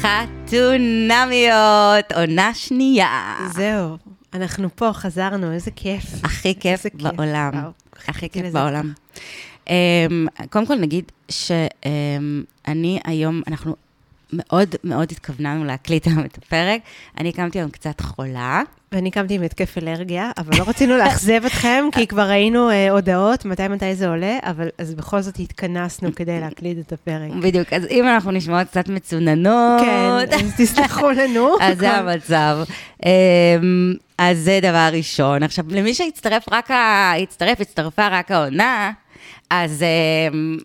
חתונמיות, עונה שנייה. זהו, אנחנו פה, חזרנו, איזה כיף. הכי כיף בעולם. הכי כיף. בעולם. אמ, קודם כל נגיד שאני היום, אנחנו מאוד מאוד התכווננו להקליט היום את הפרק. אני הקמתי היום קצת חולה. ואני קמתי עם התקף אלרגיה, אבל לא רצינו לאכזב אתכם, כי כבר ראינו אה, הודעות, מתי מתי זה עולה, אבל אז בכל זאת התכנסנו כדי להקליט את הפרק. בדיוק, אז אם אנחנו נשמעות קצת מצוננות, כן, אז תסלחו לנו. אז זה המצב. אמ, אז זה דבר ראשון. עכשיו, למי שהצטרף רק ה... הצטרף, הצטרפה רק העונה, אז אמ,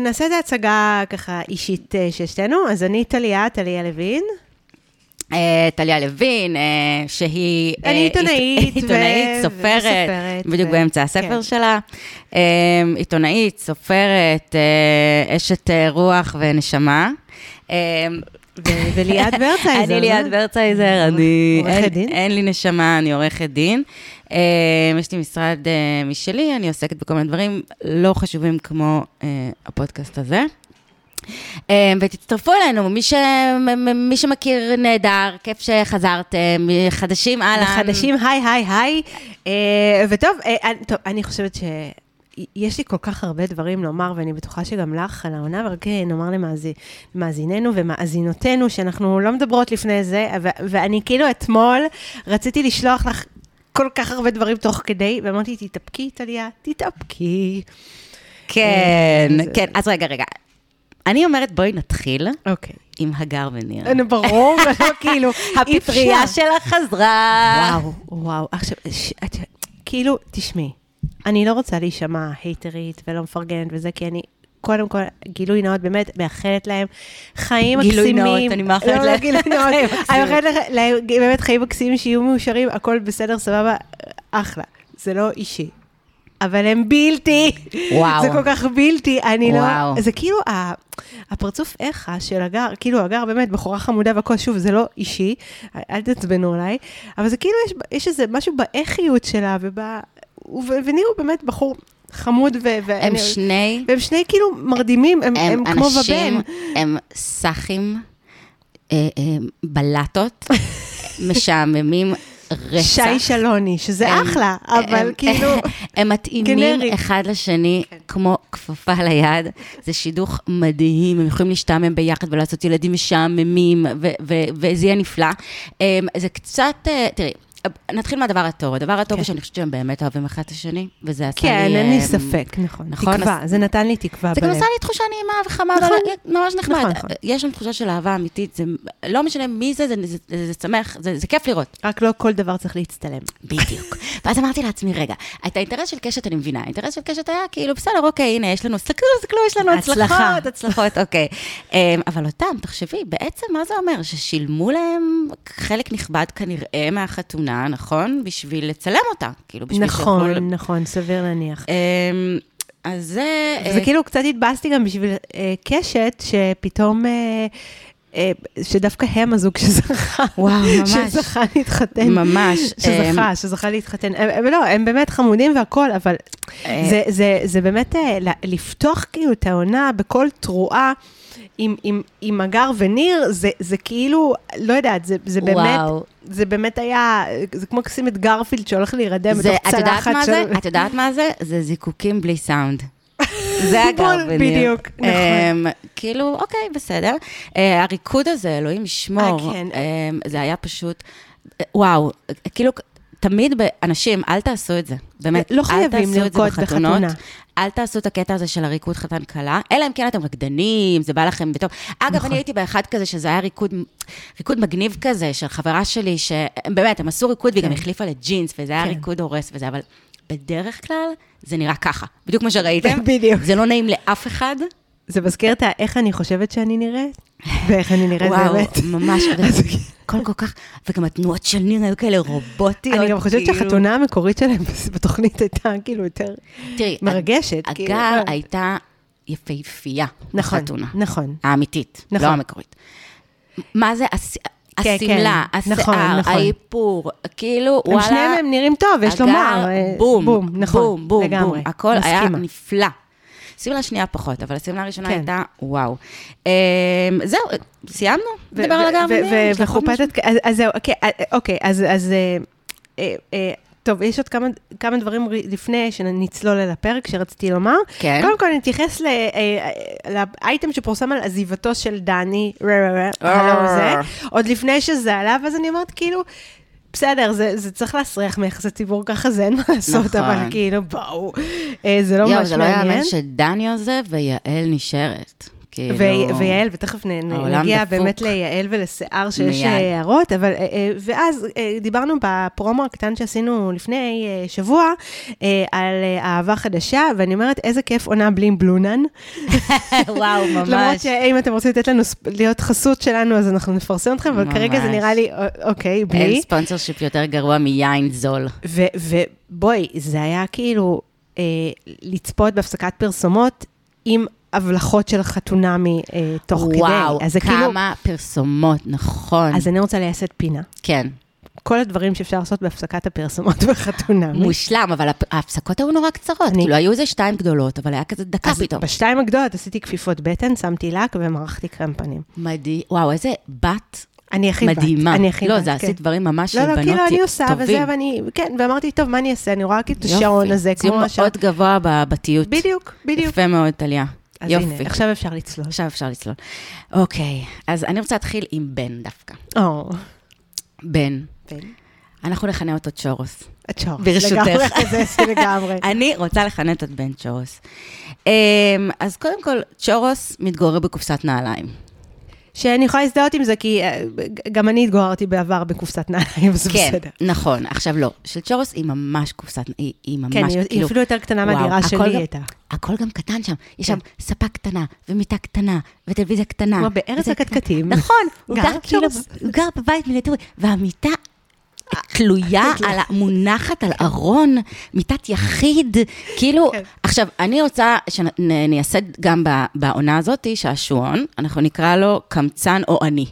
נעשה את ההצגה ככה אישית אה, של שתינו. אז אני טליה, טליה לוין. אה, טליה לוין, אה, שהיא... אני עיתונאית עיתונאית, סופרת, בדיוק באמצע הספר כן. שלה. עיתונאית, סופרת, אשת רוח ונשמה. ו- וליאת ברצייזר. אני ליאת ברצייזר, אני... עורכת דין? אין לי נשמה, אני עורכת דין. אה, יש לי משרד אה, משלי, אני עוסקת בכל מיני דברים לא חשובים כמו אה, הפודקאסט הזה. ותצטרפו אלינו, מי, ש... מי שמכיר נהדר, כיף שחזרתם, חדשים אהלן. חדשים, היי, היי, היי. וטוב, טוב, אני חושבת ש... יש לי כל כך הרבה דברים לומר, ואני בטוחה שגם לך על העונה, ורק אה, נאמר למאזיננו ומאזינותינו, שאנחנו לא מדברות לפני זה, ו- ואני כאילו אתמול רציתי לשלוח לך כל כך הרבה דברים תוך כדי, ואמרתי, תתאפקי, טליה, תתאפקי. כן, אה, כן, אז רגע, רגע. אני אומרת, בואי נתחיל אוקיי. עם הגר וניר. נו, ברור, כאילו, אי הפטריה. שלה חזרה. וואו, וואו. עכשיו, כאילו, תשמעי, אני לא רוצה להישמע הייטרית ולא מפרגנת וזה, כי אני... קודם כל, גילוי נאות, באמת מאחלת להם חיים גילוי מקסימים. נאות, אני מאחלת לא, לא, להם גילוי נאות. אני. מאחלת להם באמת חיים מקסימים, שיהיו מאושרים, הכל בסדר, סבבה, אחלה. זה לא אישי. אבל הם בלתי. וואו. זה כל כך בלתי, אני לא... וואו. זה כאילו ה- הפרצוף איכה של הגר, כאילו הגר באמת בחורה חמודה והכל, שוב, זה לא אישי, אל תעצבנו עליי, אבל זה כאילו יש, יש איזה משהו באיכיות שלה, וב... ו- וניר הוא באמת בחור חמוד, ו... הם ואני- שני והם שני כאילו מרדימים, הם, הם, הם כמו בבן. הם סאחים, אה, אה, בלטות, משעממים רצח. שי שלוני, שזה הם- אחלה, אבל הם- כאילו... הם מתאימים גנרי. אחד לשני כן. כמו כפפה ליד. זה שידוך מדהים, הם יכולים להשתעמם ביחד ולעשות ילדים משעממים, ו- ו- וזה יהיה נפלא. אמ, זה קצת, אה, תראי, נתחיל מהדבר הטוב. הדבר הטוב כן. הוא שאני חושבת שהם באמת אוהבים אחד את השני, וזה עשה כן, לי... אין לי אמ, ספק, נכון. נכון, תקווה, זה נתן לי תקווה זה גם בלב. עשה לי תחושה נעימה וחמה, נכון. ממש נחמד. נכון, נכון. יש שם תחושה של אהבה אמיתית, זה לא משנה מי זה, זה, זה, זה, זה שמח, זה, זה כיף לראות. רק לא כל דבר צריך להצטלם. בדיוק. ואז אמרתי לעצמי, רגע, את האינטרס של קשת אני מבינה, האינטרס של קשת היה כאילו, בסדר, אוקיי, הנה, יש לנו, סתכלו, סתכלו, יש לנו. הצלחות, הצלחות, אוקיי. אמ, אבל אותם, תחשבי, בעצם מה זה אומר? ששילמו להם חלק נכבד כנראה מהחתונה, נכון? בשביל לצלם אותה, כאילו, בשביל נכון, שיוכלו- נכון, סביר להניח. אמ, אז זה... אה, כאילו קצת התבאסתי גם בשביל אה, קשת, שפתאום, אה, שדווקא הם הזוג שזכה. וואו, ממש. שזכה להתחתן. ממש. שזכה, שזכה להתחתן. הם, הם, לא, הם באמת חמודים והכול, אבל זה, זה, זה באמת לפתוח כאילו את העונה בקול תרועה. עם, עם, עם הגר וניר, זה, זה כאילו, לא יודעת, זה, זה באמת, וואו. זה באמת היה, זה כמו לשים את גרפילד שהולך להירדם בתוך את יודעת צלחת מה של... זה? את יודעת מה זה? זה זיקוקים בלי סאונד. זה הגר וניר. בדיוק, נכון. אמ, כאילו, אוקיי, בסדר. אה, הריקוד הזה, אלוהים ישמור, אה, כן. אמ, זה היה פשוט, וואו, כאילו, תמיד, אנשים, אל תעשו את זה, באמת. לא חייבים אל תעשו את זה לרקוד בחתונות. בחתונה. אל תעשו את הקטע הזה של הריקוד חתן כלה, אלא אם כן אתם רקדנים, זה בא לכם בטוב. אגב, נכון. אני הייתי באחד כזה, שזה היה ריקוד, ריקוד מגניב כזה, של חברה שלי, שבאמת, הם עשו ריקוד והיא גם כן. החליפה לג'ינס, וזה היה כן. ריקוד הורס וזה, אבל בדרך כלל זה נראה ככה, בדיוק כמו שראיתם. בדיוק. זה לא נעים לאף אחד. זה מזכיר את איך אני חושבת שאני נראית, ואיך אני נראית וואו, באמת. ממש, הכל כל כך, וגם התנועות של ניר היו כאלה רובוטיות. אני גם חושבת כאילו. שהחתונה המקורית שלהם בתוכנית הייתה כאילו יותר תראי, מרגשת. כאילו, הגר לא. הייתה יפהפייה נכון, בחתונה. נכון. האמיתית, נכון. לא המקורית. מה זה הס- כן, השמלה, כן, נכון, השיער, נכון. האיפור, כאילו, הם וואלה. שניהם הם נראים טוב, יש לומר. אה, בום, בום, נכון, בום, בום, לגמרי, בום. הכל היה מסכימה. נפלא. השמלה השנייה פחות, אבל השמלה הראשונה כן. הייתה וואו. אה, זהו, סיימנו? נדבר על ו- הגב. ו- אני- ו- יש לך עוד משהו? וחופטת, אז- אז זהו, אוקיי, אוקיי, אז, אז, אה, אה, אה, טוב, יש עוד כמה, כמה דברים לפני שנצלול אל הפרק שרציתי לומר. כן. קודם כל, נתייחס אה, אה, לאייטם שפורסם על עזיבתו של דני, הלו זה, עוד לפני שזה עלה, ואז אני אומרת, כאילו, בסדר, זה, זה צריך להסריח מיחסי ציבור, ככה זה אין מה לעשות, נכון. אבל כאילו, בואו, אה, זה לא יואו, ממש זה לא מעניין. יאמן שדני עוזב ויעל נשארת. כאילו... ו- ויעל, ותכף נ- נגיע דפוק. באמת ליעל ולשיער שיש מיד. אה, הערות, אבל, אה, אה, ואז דיברנו בפרומו הקטן שעשינו לפני שבוע, על אה, אהבה חדשה, ואני אומרת, איזה כיף עונה בלי בלונן. וואו, למרות ממש. שאם אתם רוצים לתת לנו, להיות חסות שלנו, אז אנחנו נפרסם אתכם, אבל כרגע זה. נראה לי, אוקיי, בלי. אין ספונסר שיפ יותר גרוע מיין זול. ובואי, זה היה כאילו אה, לצפות בהפסקת פרסומות עם הבלחות של חתונמי אה, תוך כדי. וואו, אז זה כאילו, כמה פרסומות, נכון. אז אני רוצה לייסד פינה. כן, כל הדברים שאפשר לעשות בהפסקת הפרסומות בחתונמי. מושלם, אבל הפ- ההפסקות היו נורא קצרות. אני- כאילו, היו איזה שתיים גדולות, אבל היה כזה דקה אז פתאום. בשתיים הגדולות עשיתי כפיפות בטן, שמתי לק ומרחתי קרם פנים. מדהים. וואו, איזה בת אני הכי בת. מדהימה. אני הכי לא, בת, זה כן. עשית דברים ממש של לא, לא, בנות כאילו אני עושה וזה, טובים. ואני, כן, ואמרתי, טוב, מה אני אעשה? אני רואה כאילו את. השעון הזה, כמו ציון השעון. מאוד גבוה בבתיות. בדיוק, בדיוק. יפה מאוד, טליה. אז יופי. הנה, עכשיו אפשר לצלול. עכשיו אפשר לצלול. אוקיי, אז אני רוצה להתחיל עם בן דווקא. או, בן, בן. אנחנו נכנה אותו צ'ורוס. הצ'ורס. ברשותך. לגמרי, זה זה לגמרי. אני רוצה לכנה את בן צ'ורוס. אמ, אז קודם כל, צ'ורוס מתגורר בקופסת נעליים. שאני יכולה להזדהות עם זה, כי אה, גם אני התגוררתי בעבר בקופסת נעליים, אז כן, בסדר. נכון. עכשיו לא, של צ'ורוס היא ממש קופסת, היא, היא ממש, כן, היא- היא כאילו, אפילו יותר קטנה וואו, מהדירה שלי גם- הייתה. הכל גם קטן שם. יש כן. שם ספה קטנה, ומיטה קטנה, וטלוויזיה קטנה. כמו בארץ הקטקטים. נכון, הוא גר גר כאילו. הוא גר בבית מיניאטורי, והמיטה תלויה, על, ה- מונחת על ארון, מיטת יחיד, כאילו, כן. עכשיו, אני רוצה שנייסד גם בעונה הזאת שעשועון, אנחנו נקרא לו קמצן או אני.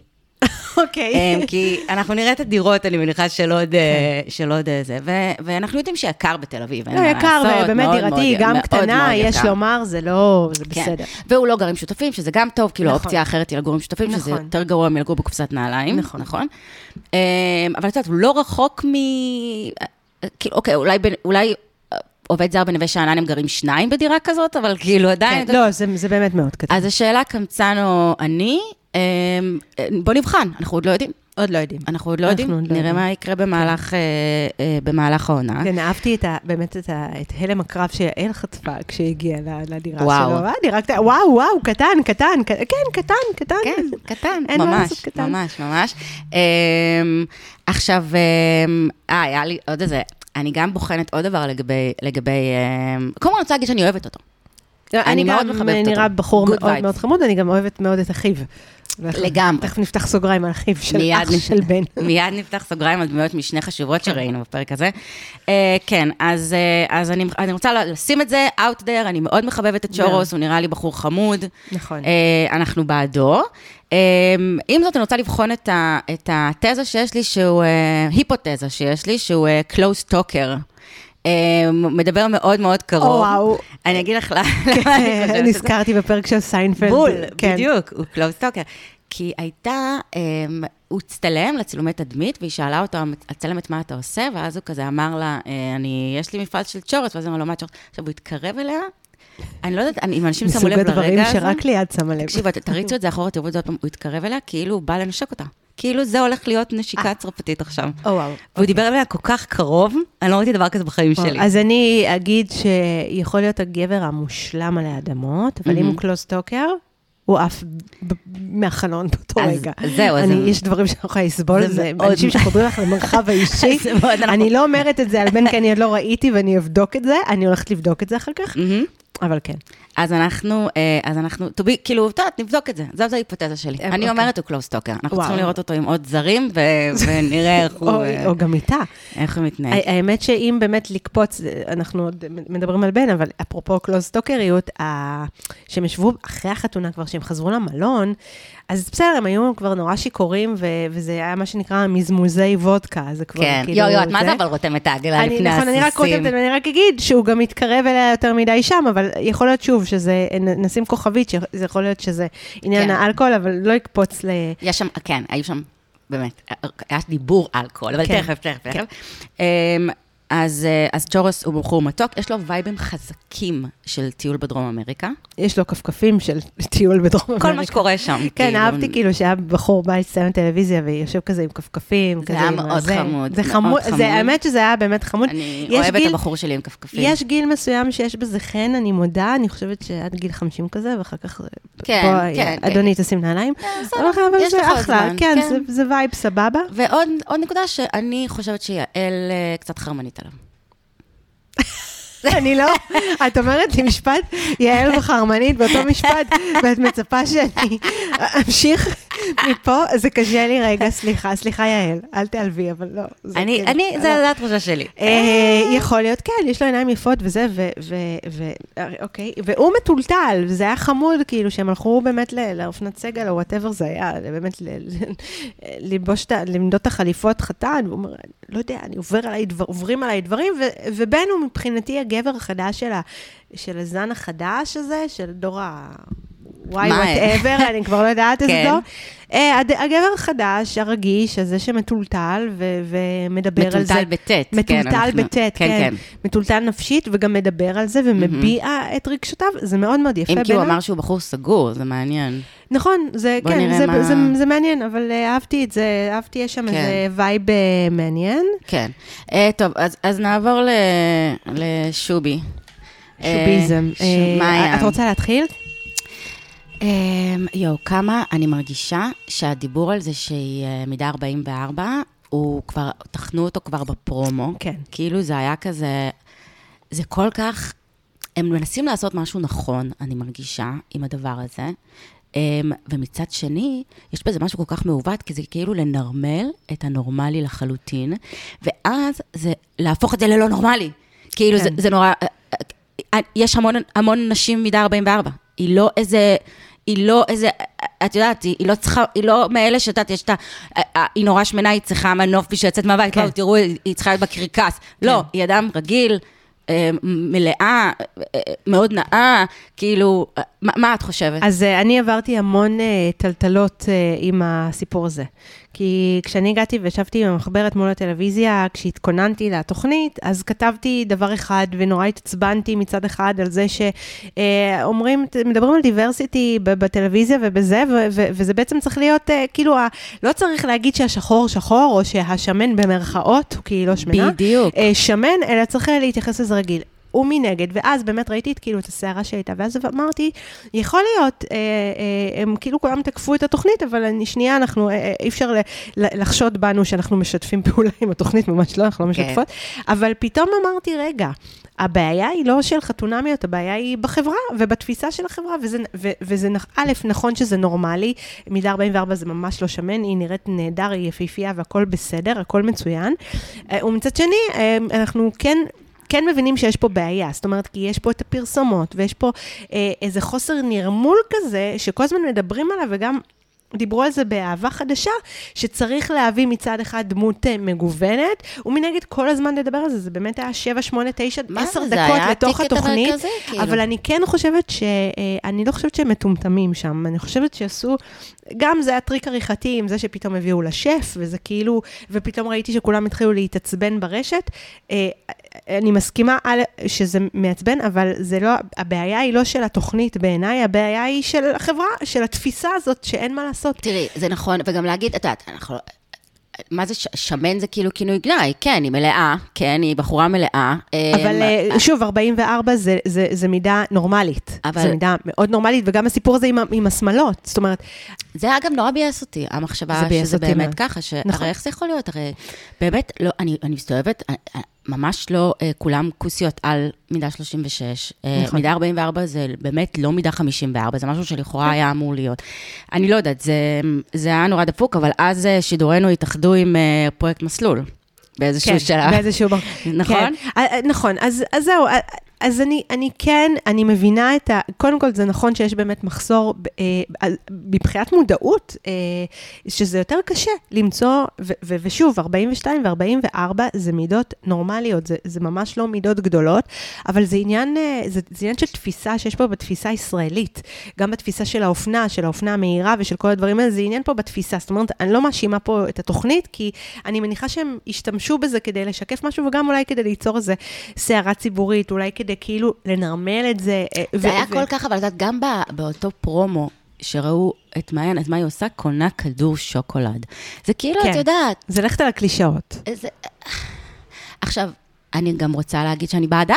אוקיי. אמ, כי אנחנו נראה את הדירות, אני מניחה של עוד, אה, של עוד אה, זה, ואנחנו יודעים שיקר בתל אביב, אין לא, מה יקר, לעשות, ובאמת מאוד דירתי, גם מאוד קטנה, מאוד יש יקר. לומר, זה לא, זה כן. בסדר. והוא לא גר עם שותפים, שזה גם טוב, כאילו נכון. האופציה האחרת היא לגור עם שותפים, שזה נכון. יותר גרוע מלגור בקופסת נעליים, נכון. נכון? אמ, אבל את יודעת, הוא לא רחוק מ... כאילו, אוקיי, אולי, אה, עובד זר בנווה שאנן הם גרים שניים בדירה כזאת, אבל כאילו עדיין... כן, לא, זה זה באמת מאוד קטן. אז השאלה קמצן או אני, אמ, בוא נבחן, אנחנו עוד לא יודעים. עוד לא יודעים. אנחנו עוד לא יודעים, עוד לא נראה יודעים. מה יקרה במהלך, אה, אה, במהלך העונה. כן, אהבתי את ה, באמת את, ה, את הלם הקרב שיעל חטפה כשהגיעה לדירה וואו. שלו. אה, דירה קטנה, וואו, וואו, קטן, קטן, ק- כן, קטן, קטן. כן, קטן, ממש, קטן. ממש, ממש. אמ, עכשיו, אמ, אה, היה לי עוד איזה, אני גם בוחנת עוד דבר לגבי, לגבי, אמ, קודם כל אני רוצה להגיד שאני אוהבת אותו. אני מאוד מחבבת אותו. נראה בחור מאוד vibes. מאוד חמוד, אני גם אוהבת מאוד את אחיו. לגמרי. תכף נפתח סוגריים על אחיו של אח נ- של בן. מיד נפתח סוגריים על דמויות משנה חשובות כן. שראינו בפרק הזה. אה, כן, אז, אה, אז אני, אני רוצה לשים את זה out there, אני מאוד מחבבת את שורס, הוא נראה לי בחור חמוד. נכון. אה, אנחנו בעדו. עם זאת, אני רוצה לבחון את, ה, את התזה שיש לי, שהוא, אה, היפותזה שיש לי, שהוא אה, close talker. אה, מדבר מאוד מאוד קרוב. או, וואו. אני אגיד לך למה אני חושבת את זה. נזכרתי בפרק של סיינפלד. בול, כן. בדיוק, הוא close talker. כי הייתה, um, הוא הצטלם לצילומי תדמית, והיא שאלה אותו, הצלמת, מה אתה עושה? ואז הוא כזה אמר לה, "אה, אני, יש לי מפעל של צ'ורוס, ואז הוא אמר לו, מה צ'ורוס? עכשיו, הוא התקרב אליה, אני לא יודעת, אני- אם אנשים שמו מסוג לב הדברים לרגע הזה, שרק ליד שמה לב. תקשיבו, תריצו את זה אחורה, תראו את זה עוד פעם, הוא התקרב אליה, כאילו הוא בא לנשק אותה. כאילו זה הולך להיות נשיקה צרפתית עכשיו. והוא דיבר אליה כל כך קרוב, אני לא ראיתי דבר כזה בחיים שלי. אז אני אגיד שיכול להיות הגבר המושלם עלי אדמות, אבל אם הוא קלוס טוקר, הוא עף מהחלון באותו רגע. זהו, אז יש דברים שאני לא יכולה לסבול, זה אנשים שחודרים לך למרחב האישי. אני לא אומרת את זה על בן כי אני עוד לא ראיתי ואני אבדוק את זה, אני הולכת לבדוק את זה אחר כך. אבל כן. אז אנחנו, אה, אז אנחנו, be, כאילו, את יודעת, נבדוק את זה, זאת ההיפותזה שלי. אה, אני אוקיי. אומרת, הוא קלוס טוקר. אנחנו וואו. צריכים לראות אותו עם עוד זרים, ו- ונראה איך הוא, או- אה, או גם איתה. איך הוא מתנהג. האמת שאם באמת לקפוץ, אנחנו עוד מדברים על בן, אבל אפרופו קלוז טוקריות, שהם ישבו אחרי החתונה כבר, שהם חזרו למלון, אז בסדר, הם היו כבר נורא שיכורים, ו- וזה היה מה שנקרא מזמוזי וודקה, זה כבר כן, כאילו... יואו, יואו, את מה זה אבל רותמת את העגלה לפני נכון, אני רק הסוסים? כותבת, אני רק אגיד שהוא גם מתקרב אליה יותר מדי שם, אבל יכול להיות שוב שזה, נ- נשים כוכבית, שזה יכול להיות שזה עניין כן. האלכוהול, אבל לא יקפוץ ל... יש שם, כן, היו שם, באמת, היה דיבור אלכוהול, אבל כן, תכף, תכף, כן. תכף. אז, אה, אז צ'ורס הוא בחור מתוק, יש לו וייבים חזקים של טיול בדרום אמריקה. יש לו כפכפים של טיול בדרום אמריקה. כל מה שקורה שם. כן, כאילו. אהבתי כאילו שהיה בחור בא להצטיין בטלוויזיה ויושב כזה עם כפכפים. זה כזה היה עם מאוד זה מאוד חמוד, חמוד. זה האמת שזה היה באמת חמוד. אני יש אוהבת את גיל- הבחור שלי עם כפכפים. יש גיל מסוים שיש בזה חן, אני מודה, אני חושבת שעד גיל 50 כזה, ואחר כך, כן, בוא, כן, כן. אדוני, תשים נעליים. בסדר, אבל אבל יש זה לך עוד זמן, כן, כן. זה- זה vibe סבבה. ועוד עוד נקודה שאני חושבת שיעל אה, קצת חרמנית עליו. אני לא, את אומרת לי משפט, יעל וחרמנית באותו משפט, ואת מצפה שאני אמשיך מפה, זה קשה לי רגע, סליחה, סליחה יעל, אל תעלבי, אבל לא. זה אני, כאילו- אני, לא. זה זה התחושה שלי. אה, יכול להיות, כן, יש לו עיניים יפות וזה, ו... ו- ו- אוקיי, והוא מטולטל, וזה היה חמוד, כאילו, שהם הלכו באמת לאופנת סגל, או whatever זה היה, באמת ללבוש, את למדוד את החליפות חתן, והוא אומר, לא יודע, עוברים עליי דברים, ובן הוא מבחינתי הגבר החדש של, ה- של הזן החדש הזה, של דור ה... Y? whatever, אני כבר לא יודעת איזה כן. דור. אה, הגבר החדש, הרגיש, הזה שמטולטל ו- ומדבר על זה. מטולטל בטית. כן, מטולטל אנחנו- בטית, כן. כן, כן. מטולטל נפשית, וגם מדבר על זה ומביע את רגשותיו, זה מאוד מאוד יפה אם כי הוא. אמר שהוא בחור סגור, זה מעניין. נכון, זה, כן, זה, מה- זה, זה מעניין, אבל אה, אהבתי את זה, אהבתי, יש שם כן. איזה vibe אה, מעניין. כן. אה, טוב, אז, אז נעבור ל, לשובי. אה, שוביזם. ש- אה, מה היה? את רוצה להתחיל? אה, יואו, כמה אני מרגישה שהדיבור על זה שהיא אה, מידה 44, הוא כבר, תחנו אותו כבר בפרומו. כן. כאילו זה היה כזה, זה כל כך, הם מנסים לעשות משהו נכון, אני מרגישה, עם הדבר הזה. Um, ומצד שני, יש בזה משהו כל כך מעוות, כי זה כאילו לנרמל את הנורמלי לחלוטין, ואז זה להפוך את זה ללא נורמלי. כאילו, כן. זה, זה נורא... אה, אה, יש המון, המון נשים מידה 44. היא לא איזה... היא לא איזה, את יודעת, היא, היא לא צריכה, היא לא מאלה שאת יודעת, יש את ה... היא נורא שמנה, היא צריכה מנוף בשביל לצאת מהבית, כן. כן. תראו, היא צריכה להיות בקרקס. כן. לא, היא אדם רגיל, אה, מלאה, אה, מאוד נאה, כאילו, אה, מה, מה את חושבת? אז אני עברתי המון טלטלות עם הסיפור הזה. כי כשאני הגעתי וישבתי עם המחברת מול הטלוויזיה, כשהתכוננתי לתוכנית, אז כתבתי דבר אחד, ונורא התעצבנתי מצד אחד על זה שאומרים, מדברים על דיברסיטי בטלוויזיה ובזה, ו- ו- וזה בעצם צריך להיות, אה, כאילו, ה- לא צריך להגיד שהשחור שחור, או שהשמן במרכאות, כי היא לא שמנה. בדיוק. אה, שמן, אלא צריך להתייחס לזה רגיל. ומנגד, ואז באמת ראיתי את, כאילו, את הסערה שהייתה, ואז אמרתי, יכול להיות, אה, אה, הם כאילו כולם תקפו את התוכנית, אבל אני, שנייה, אנחנו, אה, אה, אי אפשר ל, ל, לחשוד בנו שאנחנו משתפים פעולה עם התוכנית, ממש לא, אנחנו לא כן. משתפות, אבל פתאום אמרתי, רגע, הבעיה היא לא של חתונמיות, הבעיה היא בחברה ובתפיסה של החברה, וזה, ו, וזה א', נכון שזה נורמלי, מידה 44 זה ממש לא שמן, היא נראית נהדר, היא יפהפייה והכל בסדר, הכל מצוין. אה, ומצד שני, אה, אנחנו כן... כן מבינים שיש פה בעיה, זאת אומרת, כי יש פה את הפרסומות, ויש פה אה, איזה חוסר נרמול כזה, שכל הזמן מדברים עליו, וגם דיברו על זה באהבה חדשה, שצריך להביא מצד אחד דמות אה, מגוונת, ומנגד כל הזמן לדבר על זה, זה באמת היה 7, 8, 9, מה 10 זה, זה דקות לתוך התוכנית, המרכזי, כאילו. אבל אני כן חושבת ש... אה, אני לא חושבת שהם מטומטמים שם, אני חושבת שעשו... גם זה היה טריק עריכתי עם זה שפתאום הביאו לשף, וזה כאילו... ופתאום ראיתי שכולם התחילו להתעצבן ברשת. אה, אני מסכימה על, שזה מעצבן, אבל זה לא... הבעיה היא לא של התוכנית בעיניי, הבעיה היא של החברה, של התפיסה הזאת שאין מה לעשות. תראי, זה נכון, וגם להגיד, את יודעת, אנחנו... מה זה ש- שמן זה כאילו כינוי גנאי, כן, היא מלאה, כן, היא בחורה מלאה. אבל אה, אה, שוב, 44 זה, זה, זה מידה נורמלית. אבל- זה מידה מאוד נורמלית, וגם הסיפור הזה עם, עם השמלות. זאת אומרת, זה אגב נורא ביאס אותי, המחשבה שזה באמת מאוד. ככה, שהרי נכון. איך זה יכול להיות? הרי באמת, לא, אני, אני מסתובבת, אה, אה, ממש לא אה, כולם כוסיות על מידה 36. אה, נכון. מידה 44 זה באמת לא מידה 54, זה משהו שלכאורה היה אמור להיות. אני לא יודעת, זה, זה היה נורא דפוק, אבל אז אה, שידורנו התאחדו עם אה, פרויקט מסלול, באיזשהו כן, שלב. באיזשהו... נכון? כן, אה, אה, נכון, אז, אז זהו, אה, אז אני, אני כן, אני מבינה את ה... קודם כל, זה נכון שיש באמת מחסור אה, מבחינת מודעות, אה, שזה יותר קשה למצוא, ו, ו, ושוב, 42 ו-44 זה מידות נורמליות, זה, זה ממש לא מידות גדולות, אבל זה עניין, אה, זה, זה עניין של תפיסה שיש פה בתפיסה הישראלית, גם בתפיסה של האופנה, של האופנה המהירה ושל כל הדברים האלה, זה עניין פה בתפיסה. זאת אומרת, אני לא מאשימה פה את התוכנית, כי אני מניחה שהם השתמשו בזה כדי לשקף משהו, וגם אולי כדי ליצור איזה סערה ציבורית, אולי כדי כאילו לנרמל את זה. אה, זה היה כל כך, אבל את יודעת, גם באותו פרומו, שראו את מעיין, אז מה היא עושה? קונה כדור שוקולד. זה כאילו, כן. את יודעת... זה ללכת על הקלישאות. זה... עכשיו, אני גם רוצה להגיד שאני בעדה.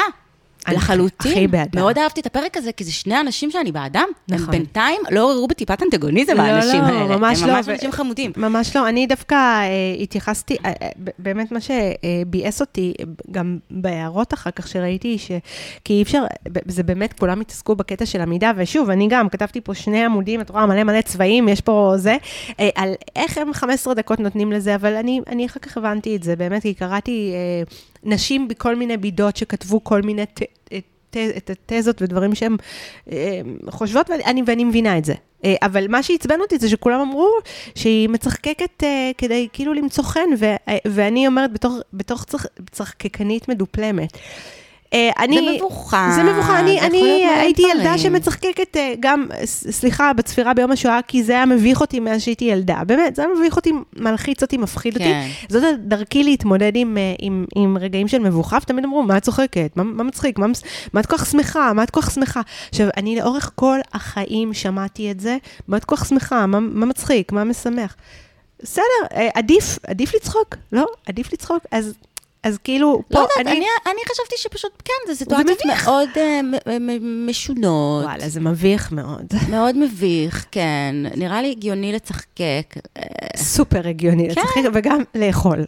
לחלוטין. הכי בעדה. מאוד אהבתי את הפרק הזה, כי זה שני אנשים שאני בעדם. נכון. הם בינתיים לא עוררו בטיפת אנטגוניזם, לא, האנשים לא, האלה. ממש הם לא, ממש ו- אנשים חמודים. ממש לא. אני דווקא אה, התייחסתי, אה, אה, באמת מה שביאס אותי, גם בהערות אחר כך שראיתי, ש... כי אי אפשר, זה באמת, כולם התעסקו בקטע של המידה, ושוב, אני גם כתבתי פה שני עמודים, את רואה מלא מלא צבעים, יש פה זה, אה, על איך הם 15 דקות נותנים לזה, אבל אני, אני אחר כך הבנתי את זה, באמת, כי קראתי אה, נשים בכל מיני בידות שכתבו כל מיני... ת, אה, ת- את התזות ודברים שהן אה, חושבות, ואני, ואני מבינה את זה. אה, אבל מה שעצבן אותי זה שכולם אמרו שהיא מצחקקת כדי כאילו למצוא חן, ואני אומרת בתוך, צח, צחקקנית מדופלמת. אה, אני, מבוכה. זה מבוכה, אני, זה אני הייתי ילדה דברים. שמצחקקת אה, גם, סליחה, בצפירה ביום השואה, כי זה היה מביך אותי מאז שהייתי ילדה. באמת, זה היה מביך אותי, מלחיץ אותי, מפחיד אותי. כן. זאת דרכי להתמודד עם, אה, עם, עם רגעים של מבוכה, ותמיד אמרו, מה את צוחקת? מה, מה מצחיק? מה, מה את כל כך שמחה? מה את כל כך שמחה? עכשיו, אני לאורך כל החיים שמעתי את זה, מה את כל כך שמחה? מה, מה מצחיק? מה משמח? בסדר, עדיף, עדיף לצחוק, לא? עדיף לצחוק. אז, אז כאילו, פה לא יודעת, אני, אני חשבתי שפשוט, כן, זה סיטואציות. מאוד אה, מ- משונות. וואלה, זה מביך מאוד. מאוד מביך, כן. נראה לי הגיוני לצחקק. אה, סופר הגיוני כן. לצחק, וגם לאכול.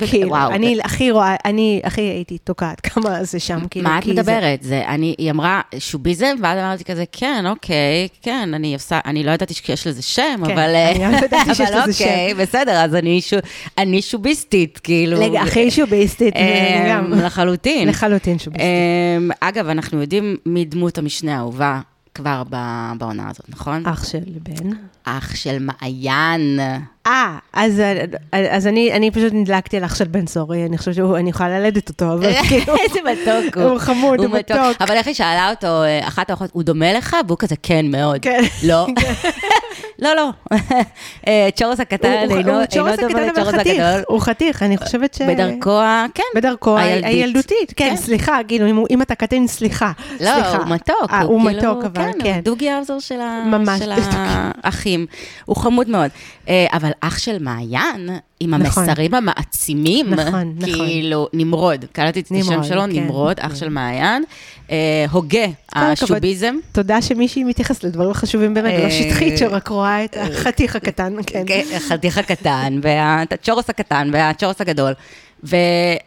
ו- כאילו, וואו. אני הכי רואה, אני הכי הייתי תוקעת כמה זה שם, כאילו, מה את כי זה- מדברת? זה, אני, היא אמרה שוביזם, ואז אמרתי כזה, כן, אוקיי, כן, אני עושה, אני לא ידעתי שיש לזה שם, כן, אבל... אה, אני גם ידעתי שיש אבל לזה שם. אוקיי, בסדר, אז אני, שו, אני שוביסטית, כאילו. הכי שוביסטית, אני גם. אמ, לחלוטין. לחלוטין שוביסטית. אמ, אגב, אנחנו יודעים מי דמות המשנה האהובה כבר בעונה הזאת, נכון? אח של בן. אח של מעיין. אה, אז, אז אני, אני פשוט נדלקתי על אח של בן סורי, אני חושבת שאני יכולה ללדת אותו, אבל כאילו, איזה מתוק הוא. הוא חמוד, הוא מתוק. אבל איך היא שאלה אותו, אה, אחת האורחות, הוא דומה לך? והוא כזה, כן, מאוד. כן. לא. לא, לא. אה, צ'ורוס הקטן אינו דומה הקטן, אבל לצ'ורוס חתיך, הגדול. הוא חתיך, אני חושבת ש... בדרכו, ה- כן. בדרכו. הילדותית, כן, כן. סליחה, כאילו, אם אתה קטן, סליחה. לא. הוא מתוק. אה, הוא כאילו- מתוק, אבל כן. הוא דוגי האוזר. של האחים. הוא חמוד מאוד. אה, אבל אח של מעיין, עם נכון. המסרים המעצימים, נכון, נכון. כאילו, נמרוד, קלטתי את השם שלו, כן, נמרוד, אח כן. של מעיין. אה, הוגה. השוביזם. תודה שמישהי מתייחסת לדברים חשובים באמת, ולא אה, שטחית, שרק רואה את החתיך הקטן, כן. כן, החתיך הקטן, והצ'ורוס הקטן, והצ'ורוס הגדול. ו,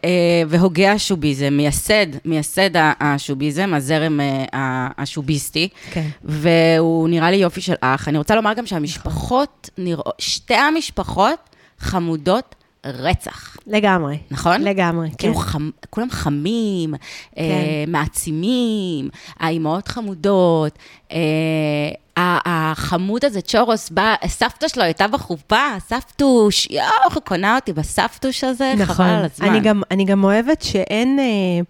אה, והוגה השוביזם, מייסד, מייסד השוביזם, הזרם אה, השוביסטי, כן. והוא נראה לי יופי של אח. אני רוצה לומר גם שהמשפחות, נראות, שתי המשפחות חמודות רצח, לגמרי. נכון? לגמרי, כן. כאילו חמ, כולם חמים, אה, כן. מעצימים, האימהות חמודות, אה, החמוד הזה, צ'ורוס, בא, סבתא שלו הייתה בחופה, סבתוש, יואו, איך הוא קונה אותי בסבתוש הזה, חבל נכון. על הזמן. אני גם, אני גם אוהבת שאין... אה,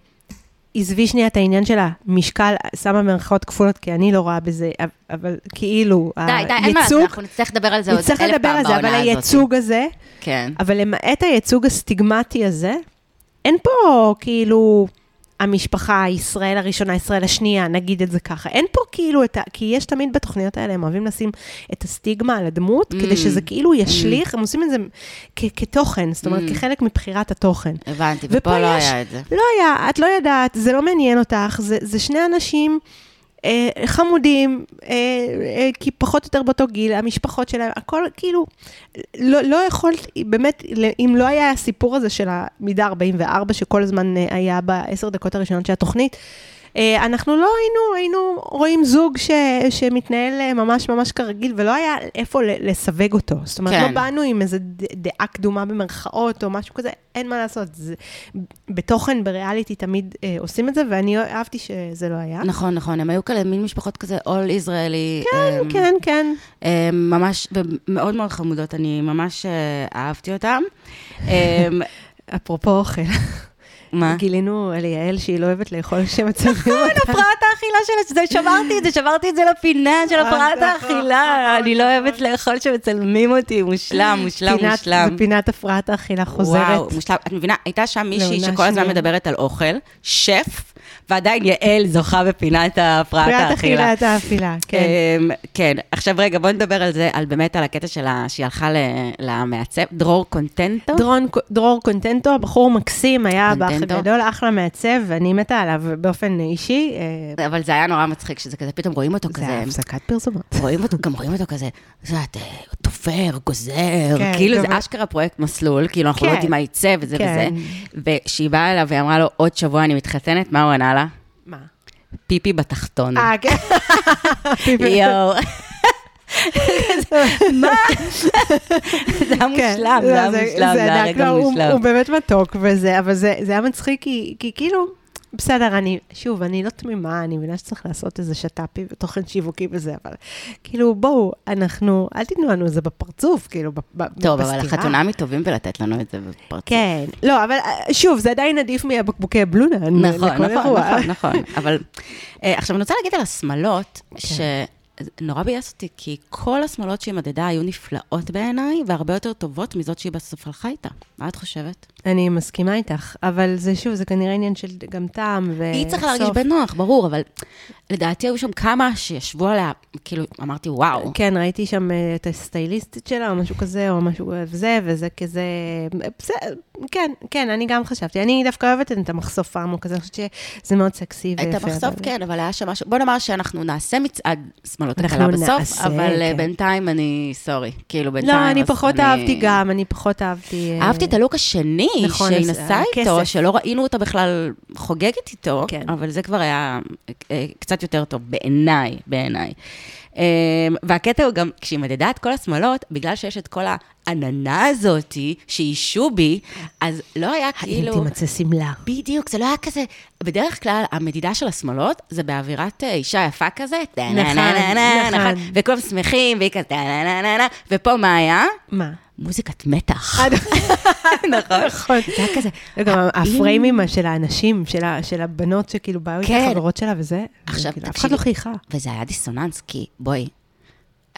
עזבי שנייה את העניין של המשקל, שמה מרכאות כפולות, כי אני לא רואה בזה, אבל- כאילו, די, די, אין מה לעשות, הייצוג, אנחנו נצטרך לדבר על זה עוד אלף פעם נצטרך לדבר על זה, אבל בעונה הזאת. הייצוג הזה, כן. אבל למעט הייצוג הסטיגמטי הזה, אין פה כאילו המשפחה, ישראל הראשונה, ישראל השנייה, נגיד את זה ככה. אין פה כאילו את ה... כי יש תמיד בתוכניות האלה, הם אוהבים לשים את הסטיגמה על הדמות, Mm. כדי שזה כאילו ישליך, הם עושים את זה כ- כתוכן, זאת אומרת, Mm. כחלק מבחירת התוכן. הבנתי, ופה לא יש- היה את זה. לא היה, את לא יודעת, זה לא מעניין אותך, זה, זה שני אנשים חמודים, אה, אה, כי פחות או יותר באותו גיל, המשפחות שלהם, הכל כאילו, לא, לא יכולת, באמת, אם לא היה הסיפור הזה של המידה 44, שכל הזמן אה, היה בעשר דקות הראשונות של התוכנית, אה, אנחנו לא היינו, היינו רואים זוג ש, שמתנהל אה, ממש ממש כרגיל, ולא היה איפה לסווג אותו. זאת אומרת, כן. לא באנו עם איזו דעה קדומה במרכאות, או משהו כזה, אין מה לעשות. זה, בתוכן, בריאליטי, תמיד אה, עושים את זה, ואני אהבתי שזה לא היה. נכון, נכון, הם היו כאלה מין משפחות כזה, all ישראלי. כן, אמ, כן, כן. אמ, ממש, ומאוד מאוד חמודות, אני ממש אה, אהבתי אותם. אמ, אפרופו אוכל, מה? גילינו על יעל שהיא לא אוהבת לאכול שמצלמים נכון, אותה. הפרעת האכילה שלה, זה שמרתי את זה, שמרתי את זה לפינה של הפרעת האכילה. אני לא אוהבת לאכול שמצלמים אותי, מושלם, מושלם, מושלם. פינת הפרעת האכילה חוזרת. וואו, מושלם. את מבינה, הייתה שם מישהי לעונה שכל הזמן. מדברת על אוכל, שף, ועדיין יעל זוכה בפינת הפרעת פריעת האכילה. אכילת האפילה, כן. אמ, כן, עכשיו רגע, בוא נדבר על זה, על באמת על הקטע שלה, שהיא הלכה למעצב, דרור קונטנטו. דרון, דרור קונטנטו, בחור מקסים, היה באח. הגדול, אחלה מעצב, ואני מתה עליו באופן אישי. אה, אבל זה היה נורא מצחיק, שזה כזה, פתאום רואים אותו זה כזה, היה הפסקת פרסומות. רואים אותו, גם רואים אותו כזה, זה את אה, תופר, גוזר, כן, כאילו זה אשכרה פרויקט מסלול, כאילו אנחנו לא כן. יודעים מה יצא וזה כן. וזה. וכשהיא באה אליו והיא אמרה לו, עוד שבוע אני מתחתנת, מה הוא ענה? מה? פיפי בתחתון. אה, כן. יואו. מה? זה היה כן, מושלם, לא, זה היה מושלם, זה היה רגע לא, מושלם. הוא באמת מתוק אבל זה היה מצחיק, כי כאילו, בסדר, אני, שוב, אני לא תמימה, אני מבינה שצריך לעשות איזה שת"פי ותוכן שיווקי וזה, אבל כאילו, בואו, אנחנו, אל תיתנו לנו את זה בפרצוף, כאילו, ב- ב- טוב, אבל בסתירה. החתונמי טובים בלתת לנו את זה בפרצוף. כן, לא, אבל אה, שוב, זה עדיין עדיף מהבקבוקי בלונה. נכון, נכון. נכון, נכון. אבל אה, עכשיו אני רוצה להגיד על השמלות, כן. שנורא ביאס אותי, כי כל השמלות שהיא מדדה היו נפלאות בעיניי, והרבה יותר טובות מזאת שהיא בסוף הלכה איתה. מה את חושבת? אני מסכימה איתך, אבל זה שוב, זה כנראה עניין של גם טעם ו... היא צריכה להרגיש. בנוח, ברור, אבל לדעתי היו שם כמה שישבו עליה, כאילו, אמרתי, וואו. כן, ראיתי שם אה, את הסטייליסטית שלה, או משהו כזה, או משהו וזה, וזה כזה... בסדר, כן, כן, אני גם חשבתי. אני דווקא אוהבת את המחשוף העמוק הזה, אני חושבת שזה מאוד סקסי ויפה. את המחשוף, אבל- כן, אבל היה שם משהו, בוא נאמר שאנחנו נעשה מצעד שמאלות הקלה בסוף, נעשה, אבל אה, כן. בינתיים אני, סורי, כאילו בינתיים... לא, אני פחות אני- אהבתי גם, אני פחות אהבתי... אה, אהבתי את הלוק השני, נכון, שהיא נסעה איתו, הכסף. שלא ראינו אותה בכלל חוגגת איתו, כן. אבל זה כבר היה אה, קצת יותר טוב, בעיניי, בעיניי. אה, והקטע הוא גם, כשהיא מדדה את כל השמאלות, בגלל שיש את כל העננה הזאתי, שהיא שובי, אז לא היה האם כאילו... תימצא שמלה? בדיוק, זה לא היה כזה, בדרך כלל המדידה של השמאלות זה באווירת אה, אישה יפה כזה, נכון, נכון. וכולם שמחים, והיא כזה ופה מה היה? מה? מוזיקת מתח. אה, נכון. נכון. זה היה כזה, וגם האם- הפריימים של האנשים, של הבנות שכאילו באו איתה, כן. חברות שלה וזה, עכשיו, כאילו, אף אחד תקשיבי. לא חייכה. וזה היה דיסוננס, כי בואי,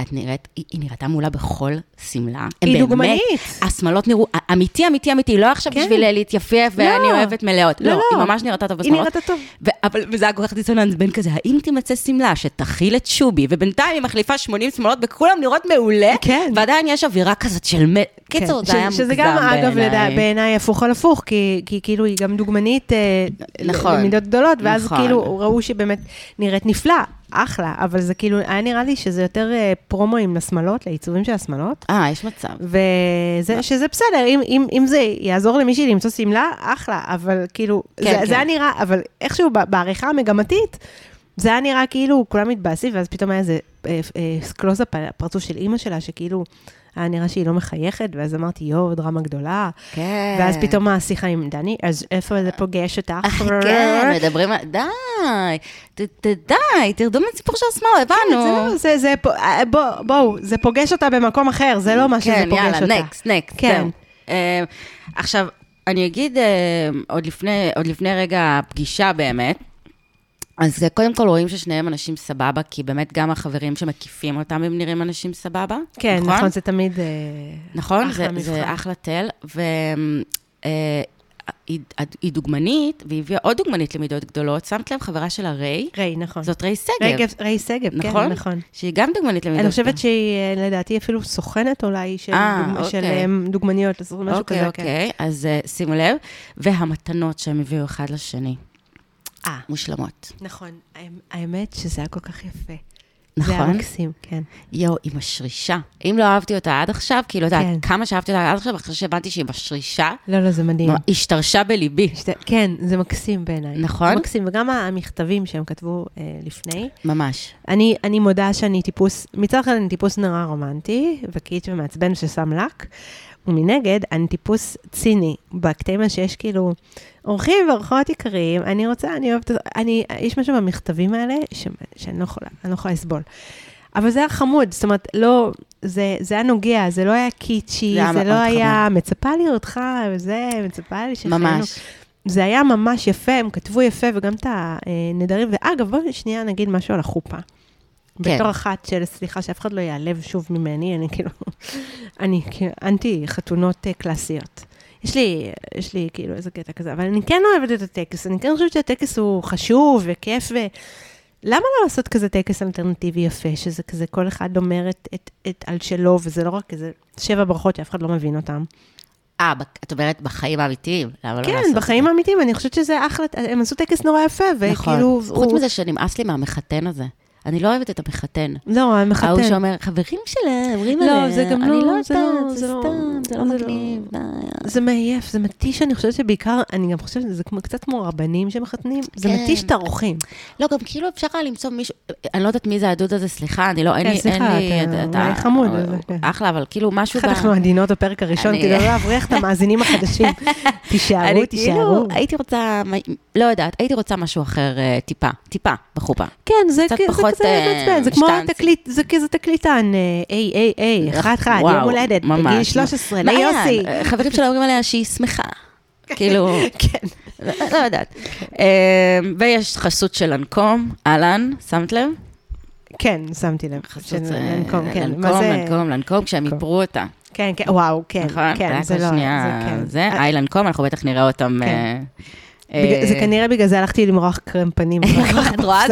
את נראית, היא, היא נראתה מולה בכל שמלה. היא באמת- דוגמנית. השמלות נראו, אמיתי, אמיתי, אמיתי, לא עכשיו כן. בשביל להתייפייף, ואני לא. אוהבת מלאות. לא, לא, לא. היא ממש נראתה טוב היא בשמלות. נראתה טוב. ו- אבל, וזה היה כל כך דיסוננס בין כזה, האם תימצא שמלה שתכיל את שובי, ובינתיים היא מחליפה 80 שמלות, וכולם נראות מעולה, כן. ועדיין יש אווירה כזאת של... מ... קיצור, כן, זה היה מוגזם שזה גם, אגב, בעיניי. בעיניי הפוך על הפוך, כי, כי כאילו היא גם דוגמנית אה, נכון. למידות גדולות, ואז נכון. כאילו ראו שהיא באמת נראית נפלא, אחלה, אבל זה כאילו, היה נראה לי שזה יותר אה, פרומואים לשמלות, לעיצובים של השמלות. אה, יש מצב. וזה, שזה בסדר, אם, אם, אם זה יעזור למישהי למצוא שמלה, אחלה, אבל כאילו, כן, זה, כן. זה היה נראה, אבל איכשהו בעריכה המגמתית, זה היה נראה כאילו כולם מתבאסים, ואז פתאום היה איזה אה, אה, קלוזאפ על הפרצוף של אימא שלה, שכאילו, היה נראה שהיא לא מחייכת, ואז אמרתי, יואו, דרמה גדולה. כן. ואז פתאום השיחה עם דני, אז איפה זה פוגש אותך? כן, מדברים על... די, די, תרדו מהסיפור של השמאל, הבנו. זהו, זה, זה, פה- אה, בוא, בואו, זה פוגש אותה במקום אחר, זה לא מה שזה כן, פוגש יאללה, אותה. נקסט, נקסט, כן. זהו. אה, עכשיו, אני אגיד, אה, עוד לפני רגע הפגישה באמת, אז אה, קודם כל רואים ששניהם אנשים סבבה, כי באמת גם החברים שמקיפים אותם הם נראים אנשים סבבה. כן, נכון, זה תמיד... אה, נכון, אחלה זה, זה מבחן. אחלה תל, והיא היא דוגמנית, והיא הביאה עוד דוגמנית למידות גדולות, שמת לב חברה שלה ריי, ריי, נכון. זאת ריי סגב, רגב, ריי שגב, נכון? כן, נכון. שהיא גם דוגמנית למידות אני חושבת. שהיא, אה, לדעתי, אפילו סוכנת אולי של, אה, דוג- אוקיי. של אה, דוגמניות, משהו אוקיי, כזה, כן. אוקיי, אז אה, שימו לב, והמתנות שהם הביאו אחד לשני, אה, מושלמות. נכון. האמת שזה היה כל כך יפה. זה היה נכון? מקסים, כן. יואו, היא משרישה. אם לא אהבתי אותה עד עכשיו, כאילו, את יודעת, כן. כמה שאהבתי אותה עד עכשיו, אחרי שהבנתי שהיא משרישה, לא, לא, זה מדהים. השתרשה בליבי. שת- כן, זה מקסים בעיניי. נכון? זה מקסים, וגם המכתבים שהם כתבו אה, לפני. ממש. אני, אני מודה שאני טיפוס, מצד אחד אני טיפוס נורא רומנטי, וקיץ' ומעצבן ששם לק, ומנגד, אני טיפוס ציני, בקטעים שיש כאילו, אורחים ואורחות יקרים, אני רוצה, אני אוהבת, אני, יש משהו במכתבים האלה ש, שאני לא יכולה, אני לא יכולה לסבול. אבל זה היה חמוד, זאת אומרת, לא, זה, זה היה נוגע, זה לא היה קיצ'י, זה זה, לא היה, חמוד. מצפה לראותך, וזה, מצפה לי שחיינו. ממש. זה היה ממש יפה, הם כתבו יפה, וגם את הנדרים. ואגב, בואי שנייה נגיד משהו על החופה. כן. בתור אחת של, סליחה, שאף אחד לא ייעלב שוב ממני, אני כאילו, אני אנטי חתונות אה, קלאסיות. יש לי, יש לי כאילו איזה קטע כזה, אבל אני כן אוהבת את הטקס, אני כן חושבת שהטקס הוא חשוב וכיף, ו... למה לא לעשות כזה טקס אלטרנטיבי יפה, שזה כזה, כל אחד אומר את, את, את על שלו, וזה לא רק כזה שבע ברכות שאף אחד לא מבין אותן. אה, את אומרת בחיים האמיתיים, למה לא לעשות כן, את זה? בחיים האמיתיים, אני חושבת שזה אחלה, הם עשו טקס נורא יפה, נכון. וכאילו... חוץ הוא- מזה שנמאס לי מהמחתן הזה. אני לא אוהבת את המחתן. לא, המחתן. ההוא שאומר, חברים שלה, אומרים לא, עליה, זה גם אני לא- לא זה יודעת, לא- זה זה לא- סתם, זה לא זה לא- מגניב. די. זה מעייף, זה מתיש, אני חושבת שבעיקר, אני גם חושבת שזה קצת כמו רבנים שמחתנים, זה כן. מתיש את האורחים. לא, גם כאילו אפשר היה למצוא מישהו, אני לא יודעת מי זה הדוד הזה, סליחה, אני לא, אין כן, לי, אין לי, אתה חמוד, כן. אחלה, אבל כאילו משהו איך אנחנו עדינות בפרק הראשון, אני- כדי לא להבריח את המאזינים החדשים. תישארו, אני תישארו. כאילו, הייתי רוצה, לא יודעת, הייתי רוצה משהו אחר, אה, טיפה, טיפה, בחופה. כן, זה קצת כ- זה אה, מעצבן, זה כמו. תקליט, זה כזה תקליטן, אה, היי, היי, היי, אחד אחד, וואו, יום הולדת, בגיל ממש. 13, מה ליוסי. חברים שלה אומרים עליה שהיא שמחה. כאילו, כן. לא לא יודעת. אה, ויש חסות של לנקום, אהלן, שמת לב? כן, שמתי לב. חסות של אה, לנקום, כן. לנקום, לנקום, לנקום, כשהם. איפרו אותה. כן, כן, וואו, כן, נכון? כן, זה לא, שנייה, זה כן. זה, אה, לנקום, אנחנו בטח נראה אותם. זה אה, כנראה בגלל זה הלכתי למרוח קרם פנים. את רואה,